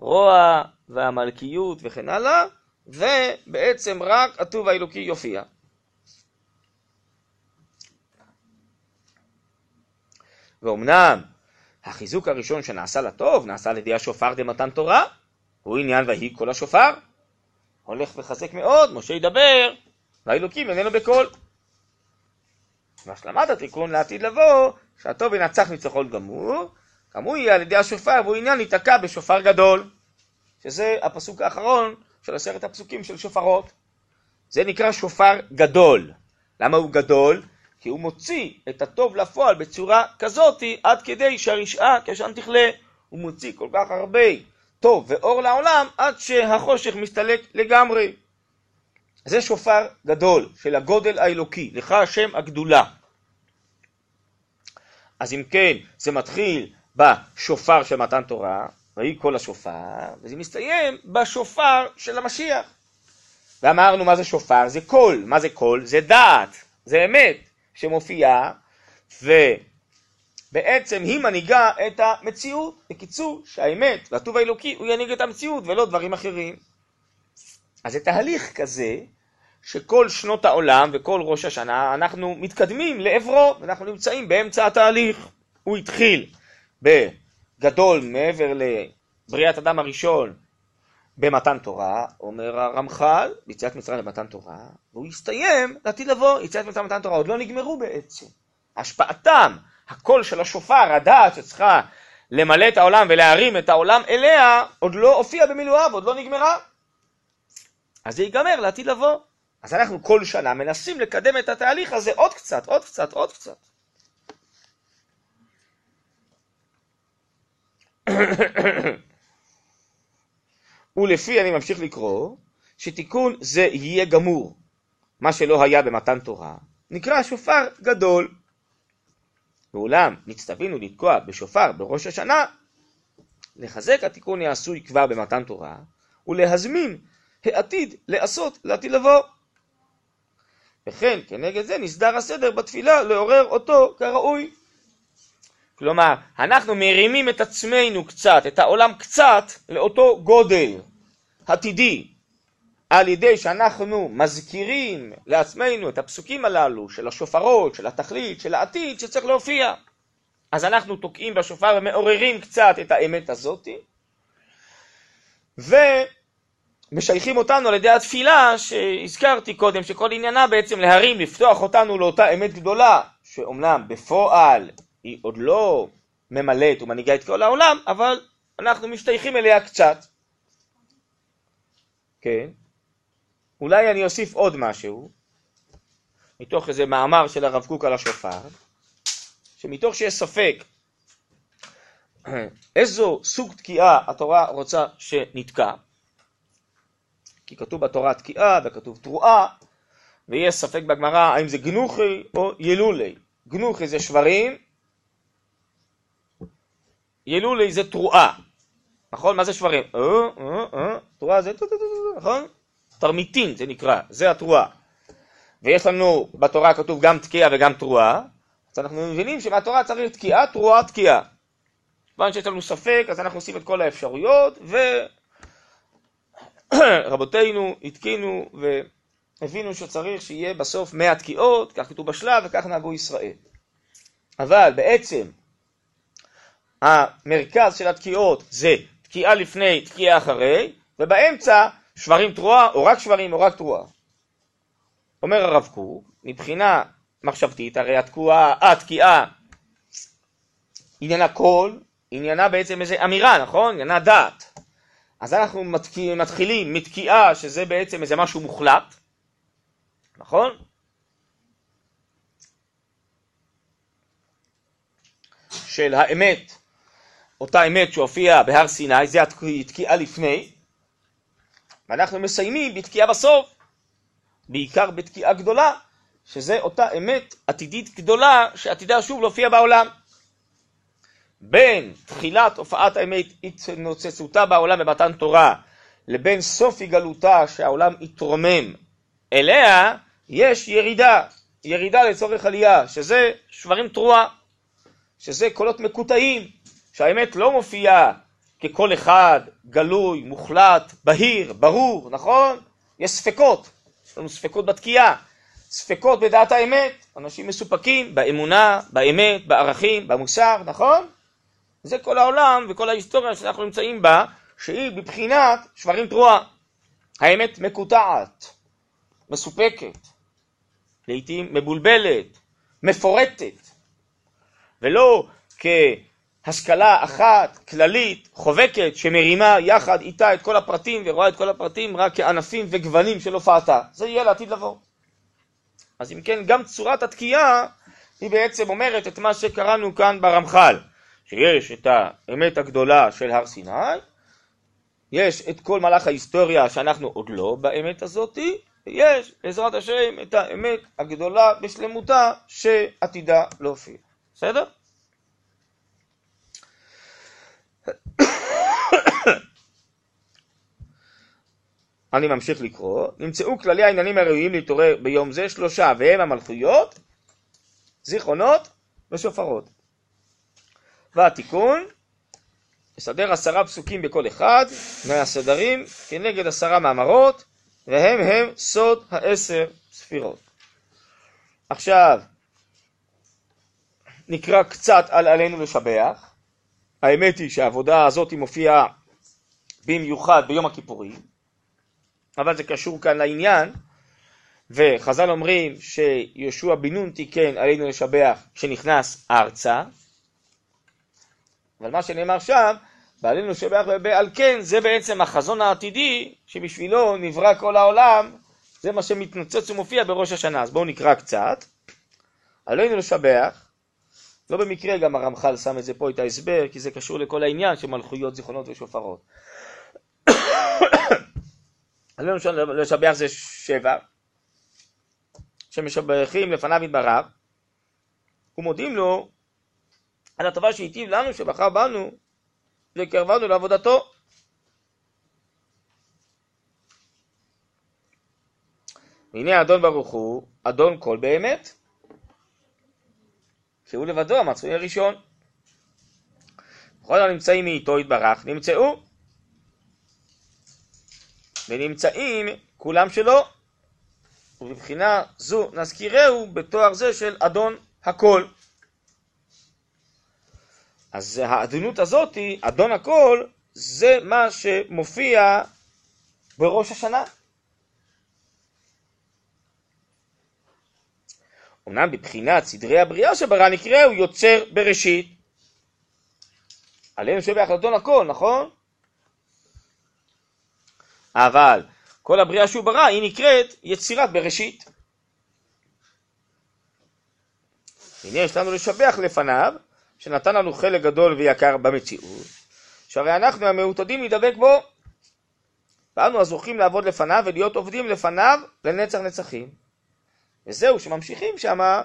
הרוע והמלכיות וכן הלאה, ובעצם רק הטוב האלוקי יופיע. ואומנם החיזוק הראשון שנעשה לטוב נעשה על ידי השופר דמתן תורה, הוא עניין ויהי כל השופר. הולך וחזק מאוד, משה ידבר, והאלוקים איננו בקול. והשלמת התיקון לעתיד לבוא, שהטוב ינצח ניצחון גמור, גם הוא יהיה על ידי השופר, והוא עניין להיתקע בשופר גדול, שזה הפסוק האחרון של עשרת הפסוקים של שופרות. זה נקרא שופר גדול. למה הוא גדול? כי הוא מוציא את הטוב לפועל בצורה כזאתי, עד כדי שהרשעה כעשן תכלה. הוא מוציא כל כך הרבה טוב ואור לעולם, עד שהחושך מסתלק לגמרי. זה שופר גדול של הגודל האלוקי, לך השם הגדולה. אז אם כן, זה מתחיל בשופר של מתן תורה, ויהי כל השופר, וזה מסתיים בשופר של המשיח. ואמרנו מה זה שופר? זה קול. מה זה קול? זה דעת, זה אמת. שמופיעה, ובעצם היא מנהיגה את המציאות. בקיצור, שהאמת והטוב האלוקי הוא ינהיג את המציאות ולא דברים אחרים. אז זה תהליך כזה, שכל שנות העולם וכל ראש השנה אנחנו מתקדמים לעברו, ואנחנו נמצאים באמצע התהליך. הוא התחיל בגדול מעבר לבריאת אדם הראשון במתן תורה, אומר הרמח"ל, ביציאת מצרים במתן תורה, והוא יסתיים לעתיד לבוא, יציאת מצרים במתן תורה, עוד לא נגמרו בעצם. השפעתם, הקול של השופר, הדעת שצריכה למלא את העולם ולהרים את העולם אליה, עוד לא הופיע במילואיו, עוד לא נגמרה. אז זה ייגמר לעתיד לבוא. אז אנחנו כל שנה מנסים לקדם את התהליך הזה עוד קצת, עוד קצת, עוד קצת. ולפי, אני ממשיך לקרוא, שתיקון זה יהיה גמור, מה שלא היה במתן תורה, נקרא שופר גדול. ואולם נצטווינו לתקוע בשופר בראש השנה, לחזק התיקון העשוי כבר במתן תורה, ולהזמין העתיד לעשות לעתיד לבוא. וכן, כנגד זה נסדר הסדר בתפילה לעורר אותו כראוי. כלומר, אנחנו מרימים את עצמנו קצת, את העולם קצת, לאותו גודל עתידי, על ידי שאנחנו מזכירים לעצמנו את הפסוקים הללו של השופרות, של התכלית, של העתיד שצריך להופיע. אז אנחנו תוקעים בשופר ומעוררים קצת את האמת הזאתי, ומשייכים אותנו על ידי התפילה שהזכרתי קודם, שכל עניינה בעצם להרים, לפתוח אותנו לאותה אמת גדולה, שאומנם בפועל היא עוד לא ממלאת ומנהיגה את כל העולם, אבל אנחנו משתייכים אליה קצת. כן. אולי אני אוסיף עוד משהו, מתוך איזה מאמר של הרב קוק על השופר, שמתוך שיש ספק איזו סוג תקיעה התורה רוצה שנתקע, כי כתוב בתורה תקיעה וכתוב תרועה, ויש ספק בגמרא האם זה גנוחי או ילולי. גנוחי זה שברים, ילולי זה תרועה, נכון? מה זה שברים? אה, אה, אה, תרועה זה, נכון? תרמיתין זה נקרא, זה התרועה. ויש לנו בתורה כתוב גם תקיעה וגם תרועה, אז אנחנו מבינים שמהתורה צריך תקיעה, תרועה, תקיעה. כיוון שיש לנו ספק, אז אנחנו עושים את כל האפשרויות, ורבותינו (coughs) התקינו והבינו שצריך שיהיה בסוף 100 תקיעות, כך כתוב בשלב וכך נהגו ישראל. אבל בעצם המרכז של התקיעות זה תקיעה לפני, תקיעה אחרי, ובאמצע שברים תרועה, או רק שברים או רק תרועה. אומר הרב קוק, מבחינה מחשבתית, הרי התקועה, התקיעה, עניינה קול, עניינה בעצם איזה אמירה, נכון? עניינה דעת. אז אנחנו מתחילים מתקיעה, שזה בעצם איזה משהו מוחלט, נכון? של האמת, אותה אמת שהופיעה בהר סיני, זה התקיעה לפני, ואנחנו מסיימים בתקיעה בסוף, בעיקר בתקיעה גדולה, שזה אותה אמת עתידית גדולה שעתידה שוב להופיע בעולם. בין תחילת הופעת האמת התנוצצותה בעולם במתן תורה לבין סוף היגלותה שהעולם יתרומם אליה, יש ירידה, ירידה לצורך עלייה, שזה שברים תרועה, שזה קולות מקוטעים, שהאמת לא מופיעה כקול אחד, גלוי, מוחלט, בהיר, ברור, נכון? יש ספקות, יש לנו ספקות בתקיעה, ספקות בדעת האמת, אנשים מסופקים באמונה, באמת, בערכים, במוסר, נכון? זה כל העולם וכל ההיסטוריה שאנחנו נמצאים בה, שהיא בבחינת שברים תרועה. האמת מקוטעת, מסופקת, לעתים מבולבלת, מפורטת, ולא כהשכלה אחת, כללית, חובקת, שמרימה יחד איתה את כל הפרטים ורואה את כל הפרטים רק כענפים וגוונים של הופעתה. זה יהיה לעתיד לבוא. אז אם כן, גם צורת התקיעה היא בעצם אומרת את מה שקראנו כאן ברמח"ל. שיש את האמת הגדולה של הר סיני, יש את כל מהלך ההיסטוריה שאנחנו עוד לא באמת הזאתי, ויש בעזרת השם את האמת הגדולה בשלמותה שעתידה להופיע. בסדר? אני ממשיך לקרוא, נמצאו כללי העניינים הראויים להתעורר ביום זה שלושה, והם המלכויות, זיכרונות ושופרות. והתיקון, לסדר עשרה פסוקים בכל אחד מהסדרים כנגד עשרה מאמרות, והם הם סוד העשר ספירות. עכשיו, נקרא קצת על עלינו לשבח. האמת היא שהעבודה הזאת מופיעה במיוחד ביום הכיפורים, אבל זה קשור כאן לעניין, וחז"ל אומרים שיהושע בן נון תיקן עלינו לשבח כשנכנס ארצה, אבל מה שנאמר שם, בעלינו שבח ועל כן, זה בעצם החזון העתידי שבשבילו נברא כל העולם, זה מה שמתנוצץ ומופיע בראש השנה. אז בואו נקרא קצת. עלינו לשבח, לא במקרה גם הרמח"ל שם את זה פה, את ההסבר, כי זה קשור לכל העניין של מלכויות, זיכרונות ושופרות. עלינו לשבח זה שבע, שמשבחים לפניו יתברך, ומודים לו על הטובה שהיטיב לנו, שבחר בנו וקרבנו לעבודתו. והנה אדון ברוך הוא, אדון כל באמת, שהוא לבדו המצוי הראשון. כל הנמצאים מאיתו יתברך נמצאו, ונמצאים כולם שלו, ובבחינה זו נזכירהו בתואר זה של אדון הכל. אז האדונות הזאת, אדון הכל, זה מה שמופיע בראש השנה. אמנם בבחינת סדרי הבריאה שברא נקרא הוא יוצר בראשית. עלינו שבח אדון הכל, נכון? אבל כל הבריאה שהוא ברא היא נקראת יצירת בראשית. הנה יש לנו לשבח לפניו שנתן לנו חלק גדול ויקר במציאות, שהרי אנחנו המעוטדים להידבק בו, ואנו הזוכים לעבוד לפניו ולהיות עובדים לפניו לנצח נצחים. וזהו שממשיכים שמה,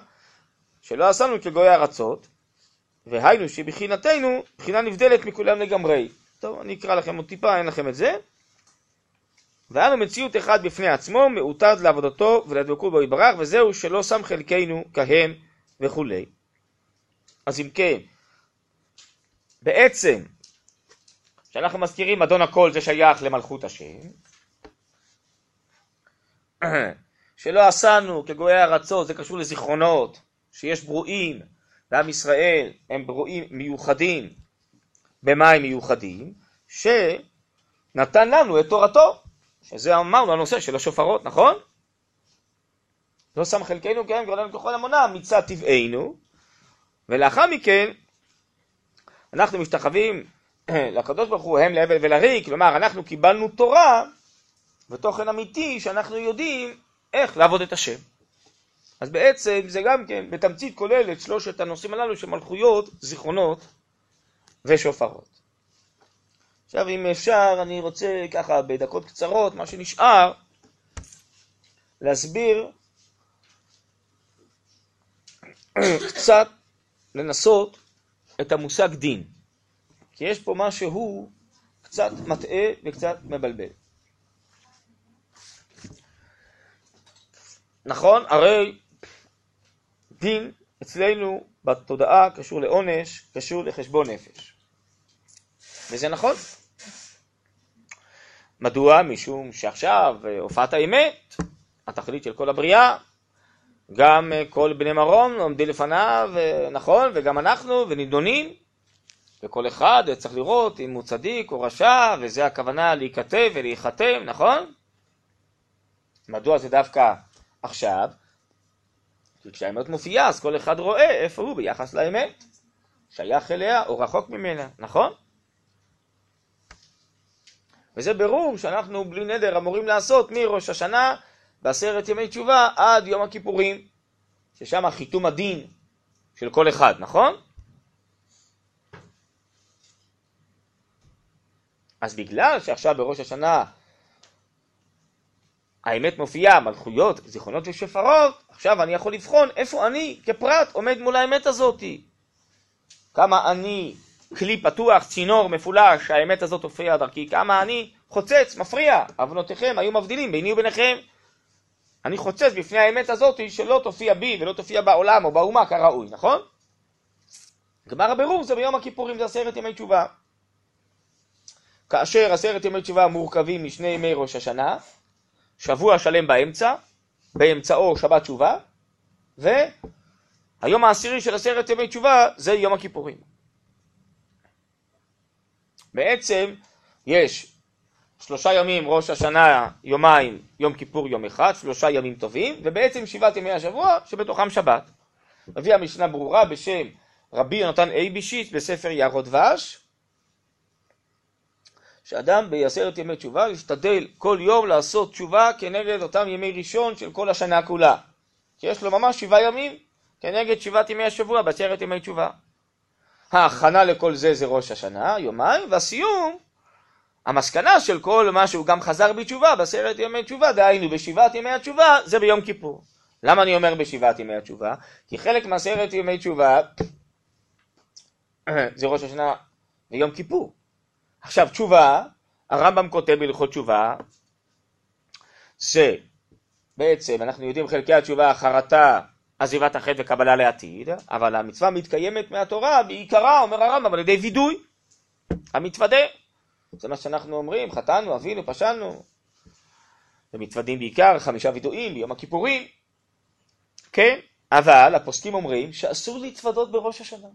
שלא עשינו כגוי ארצות, והיינו שבחינתנו, בחינה נבדלת מכולם לגמרי. טוב, אני אקרא לכם עוד טיפה, אין לכם את זה. והיה לו מציאות אחד בפני עצמו, מעוטד לעבודתו ולדבקות בו יתברך, וזהו שלא שם חלקנו כהם וכולי. אז אם כן, בעצם, כשאנחנו מזכירים אדון הכל זה שייך למלכות השם, (clears throat) שלא עשנו כגויי ארצות, זה קשור לזיכרונות, שיש ברואים, ועם ישראל הם ברואים מיוחדים, במה הם מיוחדים? שנתן לנו את תורתו, שזה אמרנו הנושא של השופרות, נכון? לא שם חלקנו כן גרדנו ככל המונה מצד טבענו, ולאחר מכן אנחנו משתחווים (clears throat) לקדוש ברוך הוא הם להבל ולריק, כלומר אנחנו קיבלנו תורה ותוכן אמיתי שאנחנו יודעים איך לעבוד את השם. אז בעצם זה גם כן בתמצית כולל את שלושת הנושאים הללו של מלכויות, זיכרונות ושופרות. עכשיו אם אפשר אני רוצה ככה בדקות קצרות, מה שנשאר, להסביר קצת, לנסות את המושג דין. כי יש פה משהו קצת מטעה וקצת מבלבל. נכון? הרי דין אצלנו בתודעה קשור לעונש, קשור לחשבון נפש. וזה נכון. מדוע? משום שעכשיו אה, הופעת האמת, התכלית של כל הבריאה, גם אה, כל בני מרום עומדים לפניו, אה, נכון, וגם אנחנו, ונידונים, וכל אחד צריך לראות אם הוא צדיק או רשע, וזה הכוונה להיכתב ולהיחתם, נכון? מדוע זה דווקא עכשיו? כי כשהאמת מופיעה, אז כל אחד רואה איפה הוא ביחס לאמת, שייך אליה או רחוק ממנה, נכון? וזה ברור שאנחנו בלי נדר אמורים לעשות מראש השנה בעשרת ימי תשובה עד יום הכיפורים, ששם חיתום הדין של כל אחד, נכון? אז בגלל שעכשיו בראש השנה האמת מופיעה, מלכויות, זיכרונות ושפרות, עכשיו אני יכול לבחון איפה אני כפרט עומד מול האמת הזאתי. כמה אני כלי פתוח, צינור מפולש, האמת הזאת הופיעה דרכי, כמה אני חוצץ, מפריע, אבנותיכם היו מבדילים ביני וביניכם. אני חוצץ בפני האמת הזאת שלא תופיע בי ולא תופיע בעולם או באומה כראוי, נכון? גמר הבירור זה ביום הכיפורים, זה עשרת ימי תשובה. כאשר עשרת ימי תשובה מורכבים משני ימי ראש השנה, שבוע שלם באמצע, באמצעו שבת תשובה, והיום העשירי של עשרת ימי תשובה זה יום הכיפורים. בעצם יש שלושה ימים ראש השנה, יומיים, יום כיפור יום אחד, שלושה ימים טובים, ובעצם שבעת ימי השבוע שבתוכם שבת. מביא המשנה ברורה בשם רבי יונתן אייבישיץ בספר יערות דבש, שאדם בעשרת ימי תשובה ישתדל כל יום לעשות תשובה כנגד אותם ימי ראשון של כל השנה כולה. כי יש לו ממש שבעה ימים כנגד שבעת ימי השבוע בעשרת ימי תשובה. ההכנה לכל זה זה ראש השנה, יומיים, והסיום, המסקנה של כל מה שהוא גם חזר בתשובה בעשרת ימי תשובה, דהיינו בשבעת ימי התשובה, זה ביום כיפור. למה אני אומר בשבעת ימי התשובה? כי חלק מעשרת ימי תשובה (clears throat) זה ראש השנה ויום כיפור. עכשיו תשובה, הרמב"ם כותב בהלכות תשובה, שבעצם אנחנו יודעים חלקי התשובה חרטה, עזיבת החטא וקבלה לעתיד, אבל המצווה מתקיימת מהתורה בעיקרה, אומר הרמב"ם, על ידי וידוי, המתוודה. זה מה שאנחנו אומרים, חטאנו, אבינו, פשענו. ומתוודים בעיקר חמישה וידועים ביום הכיפורים. כן, אבל הפוסקים אומרים שאסור להתוודות בראש השנה.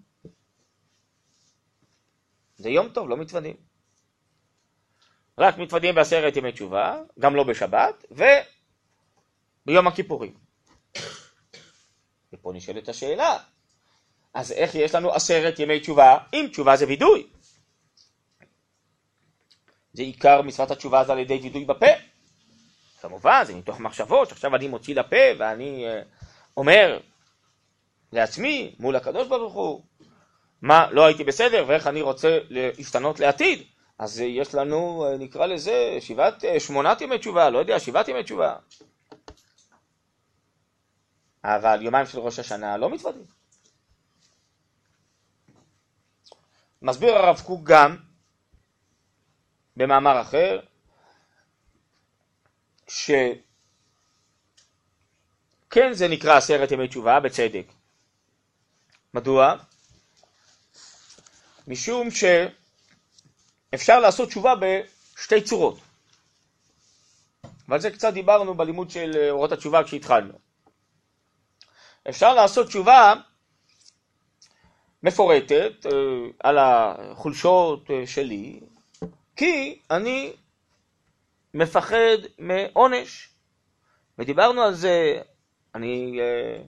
זה יום טוב, לא מתוודים. רק מתוודים בעשרת ימי תשובה, גם לא בשבת, וביום הכיפורים. ופה נשאלת השאלה, אז איך יש לנו עשרת ימי תשובה, אם תשובה זה וידוי? זה עיקר מצוות התשובה זה על ידי וידוי בפה. כמובן, זה מתוך מחשבות, שעכשיו אני מוציא לפה ואני uh, אומר לעצמי, מול הקדוש ברוך הוא, מה לא הייתי בסדר ואיך אני רוצה להשתנות לעתיד. אז יש לנו, אה, נקרא לזה, שבעת, אה, שמונת ימי תשובה, לא יודע, שבעת ימי תשובה. אבל יומיים של ראש השנה לא מתוודים. מסביר הרב קוק גם, במאמר אחר, שכן זה נקרא עשרת ימי תשובה, בצדק. מדוע? משום שאפשר לעשות תשובה בשתי צורות. ועל זה קצת דיברנו בלימוד של אורות התשובה כשהתחלנו. אפשר לעשות תשובה מפורטת אה, על החולשות אה, שלי, כי אני מפחד מעונש. ודיברנו על זה, אני אה,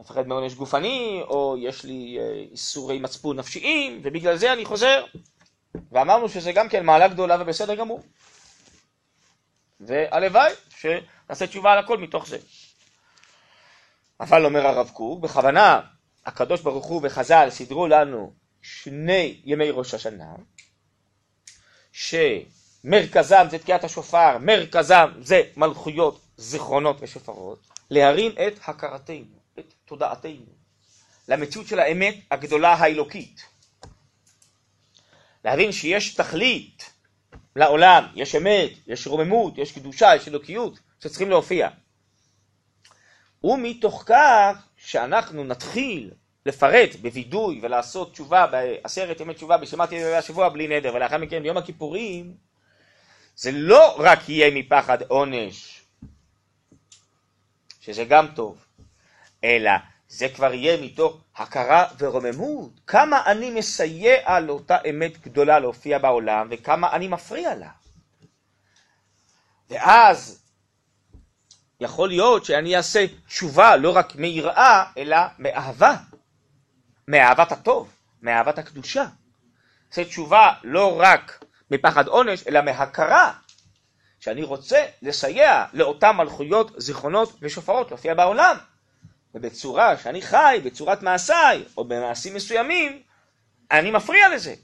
מפחד מעונש גופני, או יש לי איסורי מצפון נפשיים, ובגלל זה אני חוזר. ואמרנו שזה גם כן מעלה גדולה ובסדר גמור. והלוואי שנעשה תשובה על הכל מתוך זה. אבל אומר הרב קוק, בכוונה הקדוש ברוך הוא וחז"ל סידרו לנו שני ימי ראש השנה, שמרכזם זה תקיעת השופר, מרכזם זה מלכויות, זיכרונות ושופרות, להרים את הכרתנו, את תודעתנו, למציאות של האמת הגדולה האלוקית. להבין שיש תכלית לעולם, יש אמת, יש רוממות, יש קדושה, יש אלוקיות, שצריכים להופיע. ומתוך כך שאנחנו נתחיל לפרט בווידוי ולעשות תשובה בעשרת ימי תשובה בשמת ימי השבוע בלי נדר ולאחר מכן ביום הכיפורים זה לא רק יהיה מפחד עונש שזה גם טוב אלא זה כבר יהיה מתוך הכרה ורוממות. כמה אני מסייע לאותה אמת גדולה להופיע בעולם וכמה אני מפריע לה. ואז יכול להיות שאני אעשה תשובה לא רק מיראה, אלא מאהבה, מאהבת הטוב, מאהבת הקדושה. אעשה תשובה לא רק מפחד עונש, אלא מהכרה שאני רוצה לסייע לאותן מלכויות, זיכרונות ושופרות להופיע בעולם. ובצורה שאני חי, בצורת מעשיי, או במעשים מסוימים, אני מפריע לזה.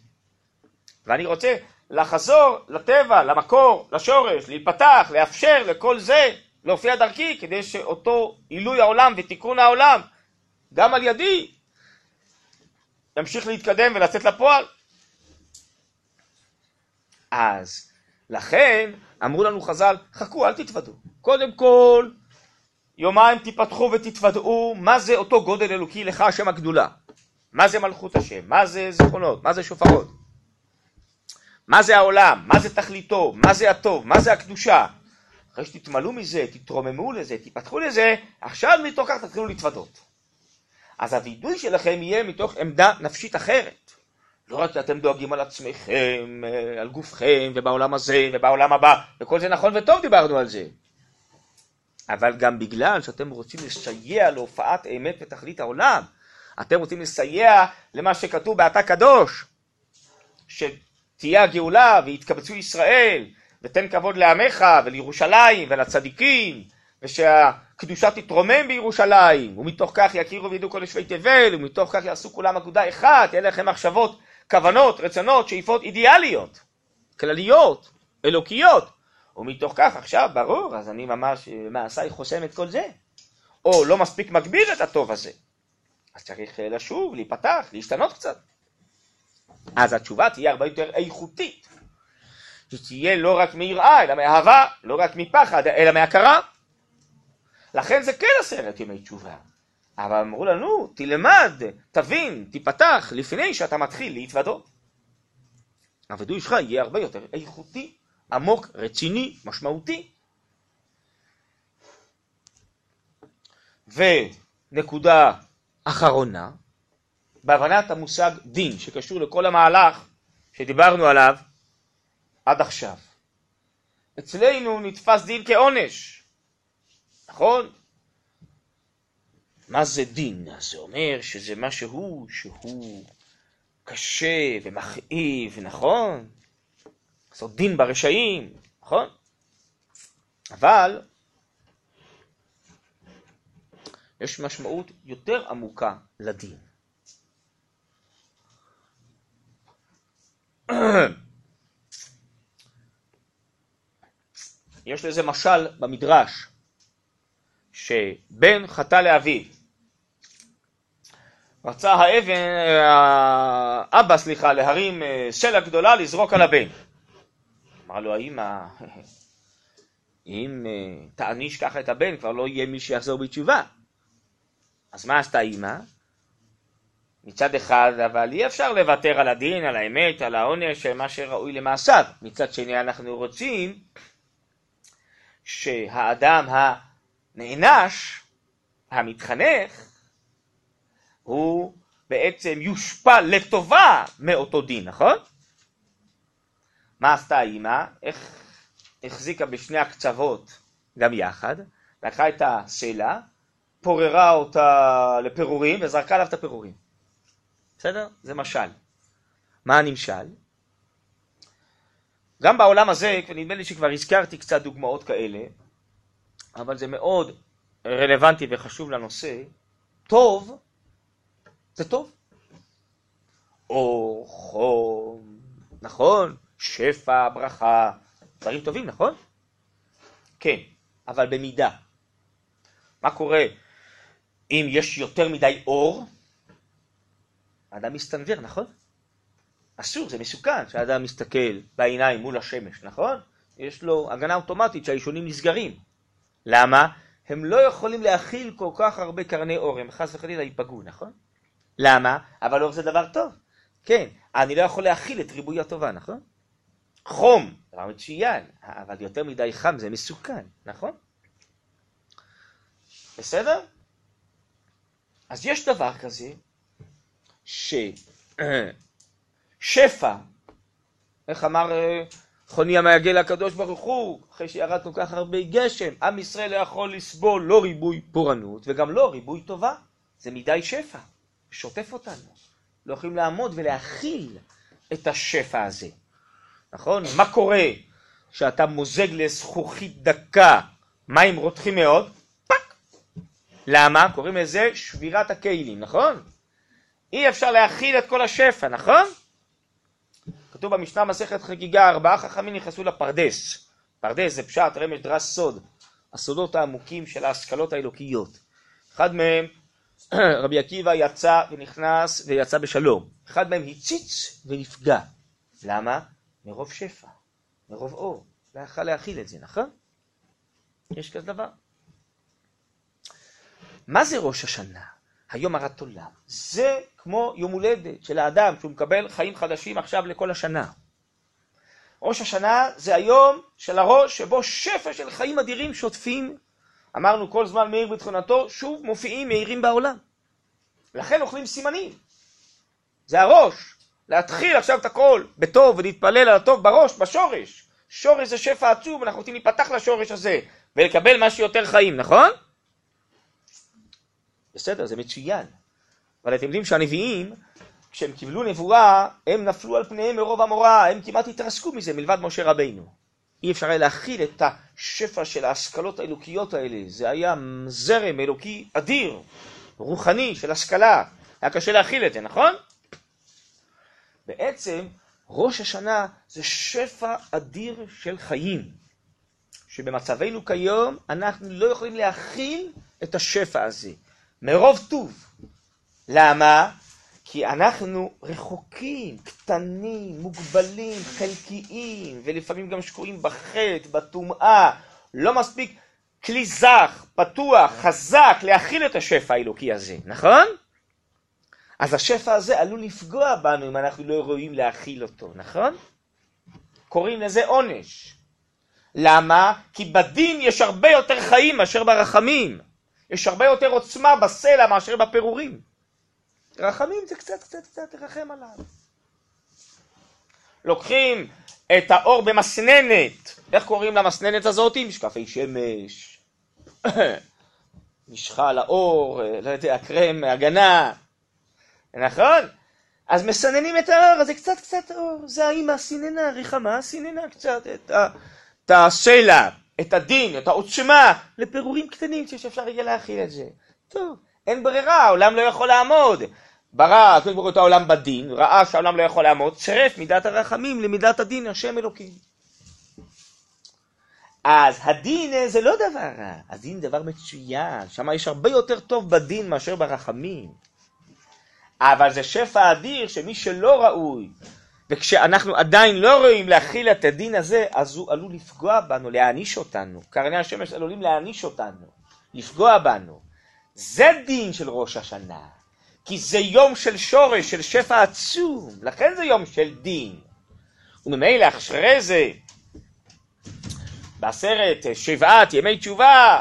ואני רוצה לחזור לטבע, למקור, לשורש, להיפתח, לאפשר לכל זה להופיע דרכי כדי שאותו עילוי העולם ותיקון העולם גם על ידי ימשיך להתקדם ולצאת לפועל. אז לכן אמרו לנו חז"ל, חכו אל תתוודו. קודם כל יומיים תיפתחו ותתוודעו מה זה אותו גודל אלוקי לך השם הגדולה. מה זה מלכות השם, מה זה זיכרונות, מה זה שופרות. מה זה העולם, מה זה תכליתו, מה זה הטוב, מה זה הקדושה, אחרי שתתמלאו מזה, תתרוממו לזה, תיפתחו לזה, עכשיו מתוך כך תתחילו להתוודות. אז הווידוי שלכם יהיה מתוך עמדה נפשית אחרת. לא רק שאתם דואגים על עצמכם, על גופכם, ובעולם הזה, ובעולם הבא, וכל זה נכון וטוב דיברנו על זה. אבל גם בגלל שאתם רוצים לסייע להופעת אמת ותכלית העולם, אתם רוצים לסייע למה שכתוב באתה קדוש, שתהיה הגאולה ויתקבצו ישראל, ותן כבוד לעמך ולירושלים ולצדיקים, ושהקדושה תתרומם בירושלים, ומתוך כך יכירו וידעו כל יושבי תבל, ומתוך כך יעשו כולם אגודה אחת, יהיה לכם מחשבות, כוונות, רצונות, שאיפות אידיאליות, כלליות, אלוקיות, ומתוך כך עכשיו, ברור, אז אני ממש, מעשיי חוסם את כל זה, או לא מספיק מגביר את הטוב הזה, אז צריך לשוב, להיפתח, להשתנות קצת. אז התשובה תהיה הרבה יותר איכותית. שתהיה לא רק מיראה, אלא מאהבה, לא רק מפחד, אלא מהכרה. לכן זה כן עשרת ימי תשובה. אבל אמרו לנו, תלמד, תבין, תיפתח, לפני שאתה מתחיל להתוודות. הווידוי שלך יהיה הרבה יותר איכותי, עמוק, רציני, משמעותי. ונקודה אחרונה, בהבנת המושג דין, שקשור לכל המהלך שדיברנו עליו עד עכשיו. אצלנו נתפס דין כעונש, נכון? מה זה דין? זה אומר שזה משהו שהוא קשה ומכאיב, נכון? לעשות דין ברשעים, נכון? אבל יש משמעות יותר עמוקה לדין. (clears throat) יש לזה משל במדרש, שבן חטא לאביו. רצה האבן, האבא סליחה, להרים אה, סלע גדולה לזרוק על הבן. אמר לו האמא, (laughs) אם uh, תעניש ככה את הבן, כבר לא יהיה מי שיחזור בתשובה. אז מה עשתה אימא? מצד אחד, אבל אי אפשר לוותר על הדין, על האמת, על העונש, מה שראוי למעשיו. מצד שני, אנחנו רוצים שהאדם הנענש, המתחנך, הוא בעצם יושפע לטובה מאותו דין, נכון? מה עשתה האימא? איך החזיקה בשני הקצוות גם יחד, לקחה את הסלע, פוררה אותה לפירורים וזרקה עליו את הפירורים. בסדר? זה משל. מה הנמשל? גם בעולם הזה, נדמה לי שכבר הזכרתי קצת דוגמאות כאלה, אבל זה מאוד רלוונטי וחשוב לנושא, טוב זה טוב. אור, חום, נכון, שפע, ברכה, דברים טובים, נכון? כן, אבל במידה. מה קורה אם יש יותר מדי אור? האדם מסתנוור, נכון? אסור, זה מסוכן שהאדם מסתכל בעיניים מול השמש, נכון? יש לו הגנה אוטומטית שהאישונים נסגרים. למה? הם לא יכולים להכיל כל כך הרבה קרני אור, הם חס וחלילה ייפגעו, נכון? למה? אבל אור זה דבר טוב. כן, אני לא יכול להכיל את ריבוי הטובה, נכון? חום, דבר מצוין, אבל יותר מדי חם זה מסוכן, נכון? בסדר? אז יש דבר כזה, (clears throat) ששפע, איך אמר אה, חוני המעגל הקדוש ברוך הוא, אחרי שירד כל כך הרבה גשם, עם ישראל לא יכול לסבול לא ריבוי פורענות וגם לא ריבוי טובה, זה מדי שפע, שוטף אותנו, לא יכולים לעמוד ולהכיל את השפע הזה. נכון? מה קורה כשאתה מוזג לזכוכית דקה מים רותחים מאוד? פאק! למה? קוראים לזה שבירת הכלים, נכון? אי אפשר להכיל את כל השפע, נכון? כתוב במשנה מסכת חגיגה, ארבעה חכמים נכנסו לפרדס. פרדס זה פשט, רמז, דרש, סוד. הסודות העמוקים של ההשכלות האלוקיות. אחד מהם, (clears throat) רבי עקיבא יצא ונכנס ויצא בשלום. אחד מהם הציץ ונפגע. למה? מרוב שפע, מרוב אור. לא יכל להכיל את זה, נכון? יש כזה דבר. מה זה ראש השנה? היום הרת עולם. זה כמו יום הולדת של האדם, שהוא מקבל חיים חדשים עכשיו לכל השנה. ראש השנה זה היום של הראש שבו שפע של חיים אדירים שוטפים. אמרנו כל זמן מאיר בתכונתו, שוב מופיעים מאירים בעולם. לכן אוכלים סימנים. זה הראש. להתחיל עכשיו את הכל בטוב ולהתפלל על הטוב בראש, בשורש. שורש זה שפע עצום, אנחנו רוצים להיפתח לשורש הזה ולקבל משהו יותר חיים, נכון? בסדר, זה מצוין. אבל אתם יודעים שהנביאים, כשהם קיבלו נבואה, הם נפלו על פניהם מרוב המורא, הם כמעט התרסקו מזה מלבד משה רבינו. אי אפשר היה להכיל את השפע של ההשכלות האלוקיות האלה. זה היה זרם אלוקי אדיר, רוחני, של השכלה. היה קשה להכיל את זה, נכון? בעצם ראש השנה זה שפע אדיר של חיים, שבמצבנו כיום אנחנו לא יכולים להכיל את השפע הזה, מרוב טוב. למה? כי אנחנו רחוקים, קטנים, מוגבלים, חלקיים, ולפעמים גם שקועים בחטא, בטומאה, לא מספיק כלי זך, פתוח, חזק, להכיל את השפע האלוקי הזה, נכון? אז השפע הזה עלול לפגוע בנו אם אנחנו לא רואים להכיל אותו, נכון? קוראים לזה עונש. למה? כי בדין יש הרבה יותר חיים מאשר ברחמים. יש הרבה יותר עוצמה בסלע מאשר בפירורים. רחמים זה קצת קצת קצת תרחם עליו. לוקחים את האור במסננת, איך קוראים למסננת הזאת? משקפי שמש, (laughs) משחה על האור, לא יודע, קרם הגנה, נכון? אז מסננים את האור, אז זה קצת קצת אור, זה האמא סיננה, ריחמה סיננה קצת את הסלע, את הדין, את העוצמה, לפירורים קטנים שאפשר יהיה להכיל את זה. טוב, אין ברירה, העולם לא יכול לעמוד. ברא הקדוש ברוך הוא את העולם בדין, ראה שהעולם לא יכול לעמוד, צירף מידת הרחמים למידת הדין, השם אלוקים. אז הדין זה לא דבר רע, הדין דבר מצוין, שם יש הרבה יותר טוב בדין מאשר ברחמים. אבל זה שפע אדיר שמי שלא ראוי וכשאנחנו עדיין לא רואים להכיל את הדין הזה, אז הוא עלול לפגוע בנו, להעניש אותנו. קרני השמש עלולים להעניש אותנו, לפגוע בנו. זה דין של ראש השנה, כי זה יום של שורש, של שפע עצום, לכן זה יום של דין. וממילא אחרי זה, בעשרת, שבעת ימי תשובה,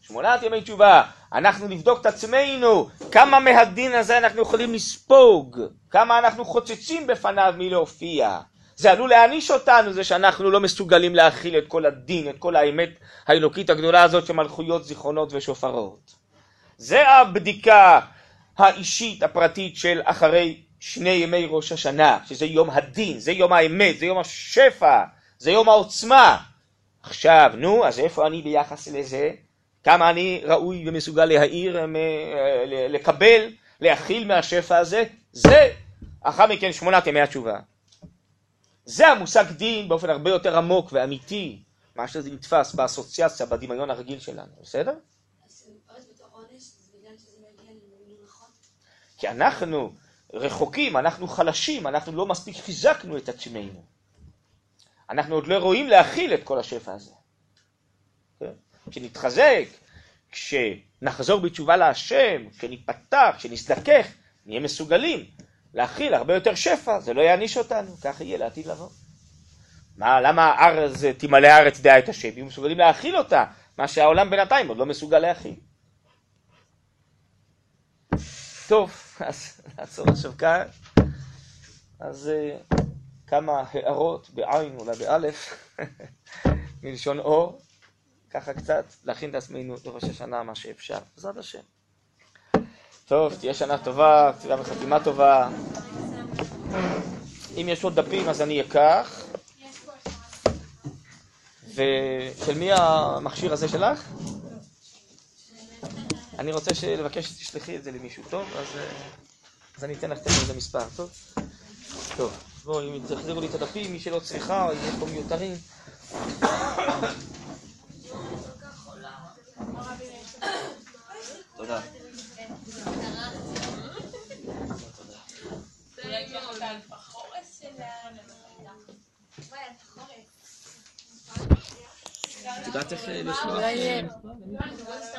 שמונת ימי תשובה, אנחנו נבדוק את עצמנו, כמה מהדין הזה אנחנו יכולים לספוג, כמה אנחנו חוצצים בפניו מלהופיע. זה עלול להעניש אותנו, זה שאנחנו לא מסוגלים להכיל את כל הדין, את כל האמת האלוקית הגדולה הזאת של מלכויות, זיכרונות ושופרות. זה הבדיקה האישית הפרטית של אחרי שני ימי ראש השנה, שזה יום הדין, זה יום האמת, זה יום השפע, זה יום העוצמה. עכשיו, נו, אז איפה אני ביחס לזה? כמה אני ראוי ומסוגל להעיר, אה, לקבל, להכיל מהשפע הזה? זה, אחר מכן שמונת ימי התשובה. זה המושג דין באופן הרבה יותר עמוק ואמיתי, מה שזה נתפס באסוציאציה, בדמיון הרגיל שלנו, בסדר? כי אנחנו רחוקים, אנחנו חלשים, אנחנו לא מספיק חיזקנו את עצמנו. אנחנו עוד לא רואים להכיל את כל השפע הזה. כשנתחזק, כשנחזור בתשובה להשם, כשניפתח, כשנזדכך, נהיה מסוגלים להכיל הרבה יותר שפע, זה לא יעניש אותנו, כך יהיה לעתיד לבוא. מה, למה הארץ, תמלא הארץ דעה את השם? אם מסוגלים להכיל אותה, מה שהעולם בינתיים עוד לא מסוגל להכיל. טוב, (laughs) אז נעצור עכשיו כאן. אז אה, כמה הערות בעין, אולי באלף, (laughs) מלשון אור, ככה קצת, להכין את עצמנו לראש השנה מה שאפשר, בעזרת השם. טוב, תהיה שנה טובה, תפילה וחתימה טובה. אם יש עוד דפים אז אני אקח. ושל מי המכשיר הזה שלך? אני רוצה לבקש שתשלחי את זה למישהו, טוב? אז, אה, אז אני אתן לך איזה מספר, טוב? טוב, בואו, אם תחזירו לי את הדפים, מי שלא צריכה, אם יש פה מיותרים. את יודעת איך לשלוח?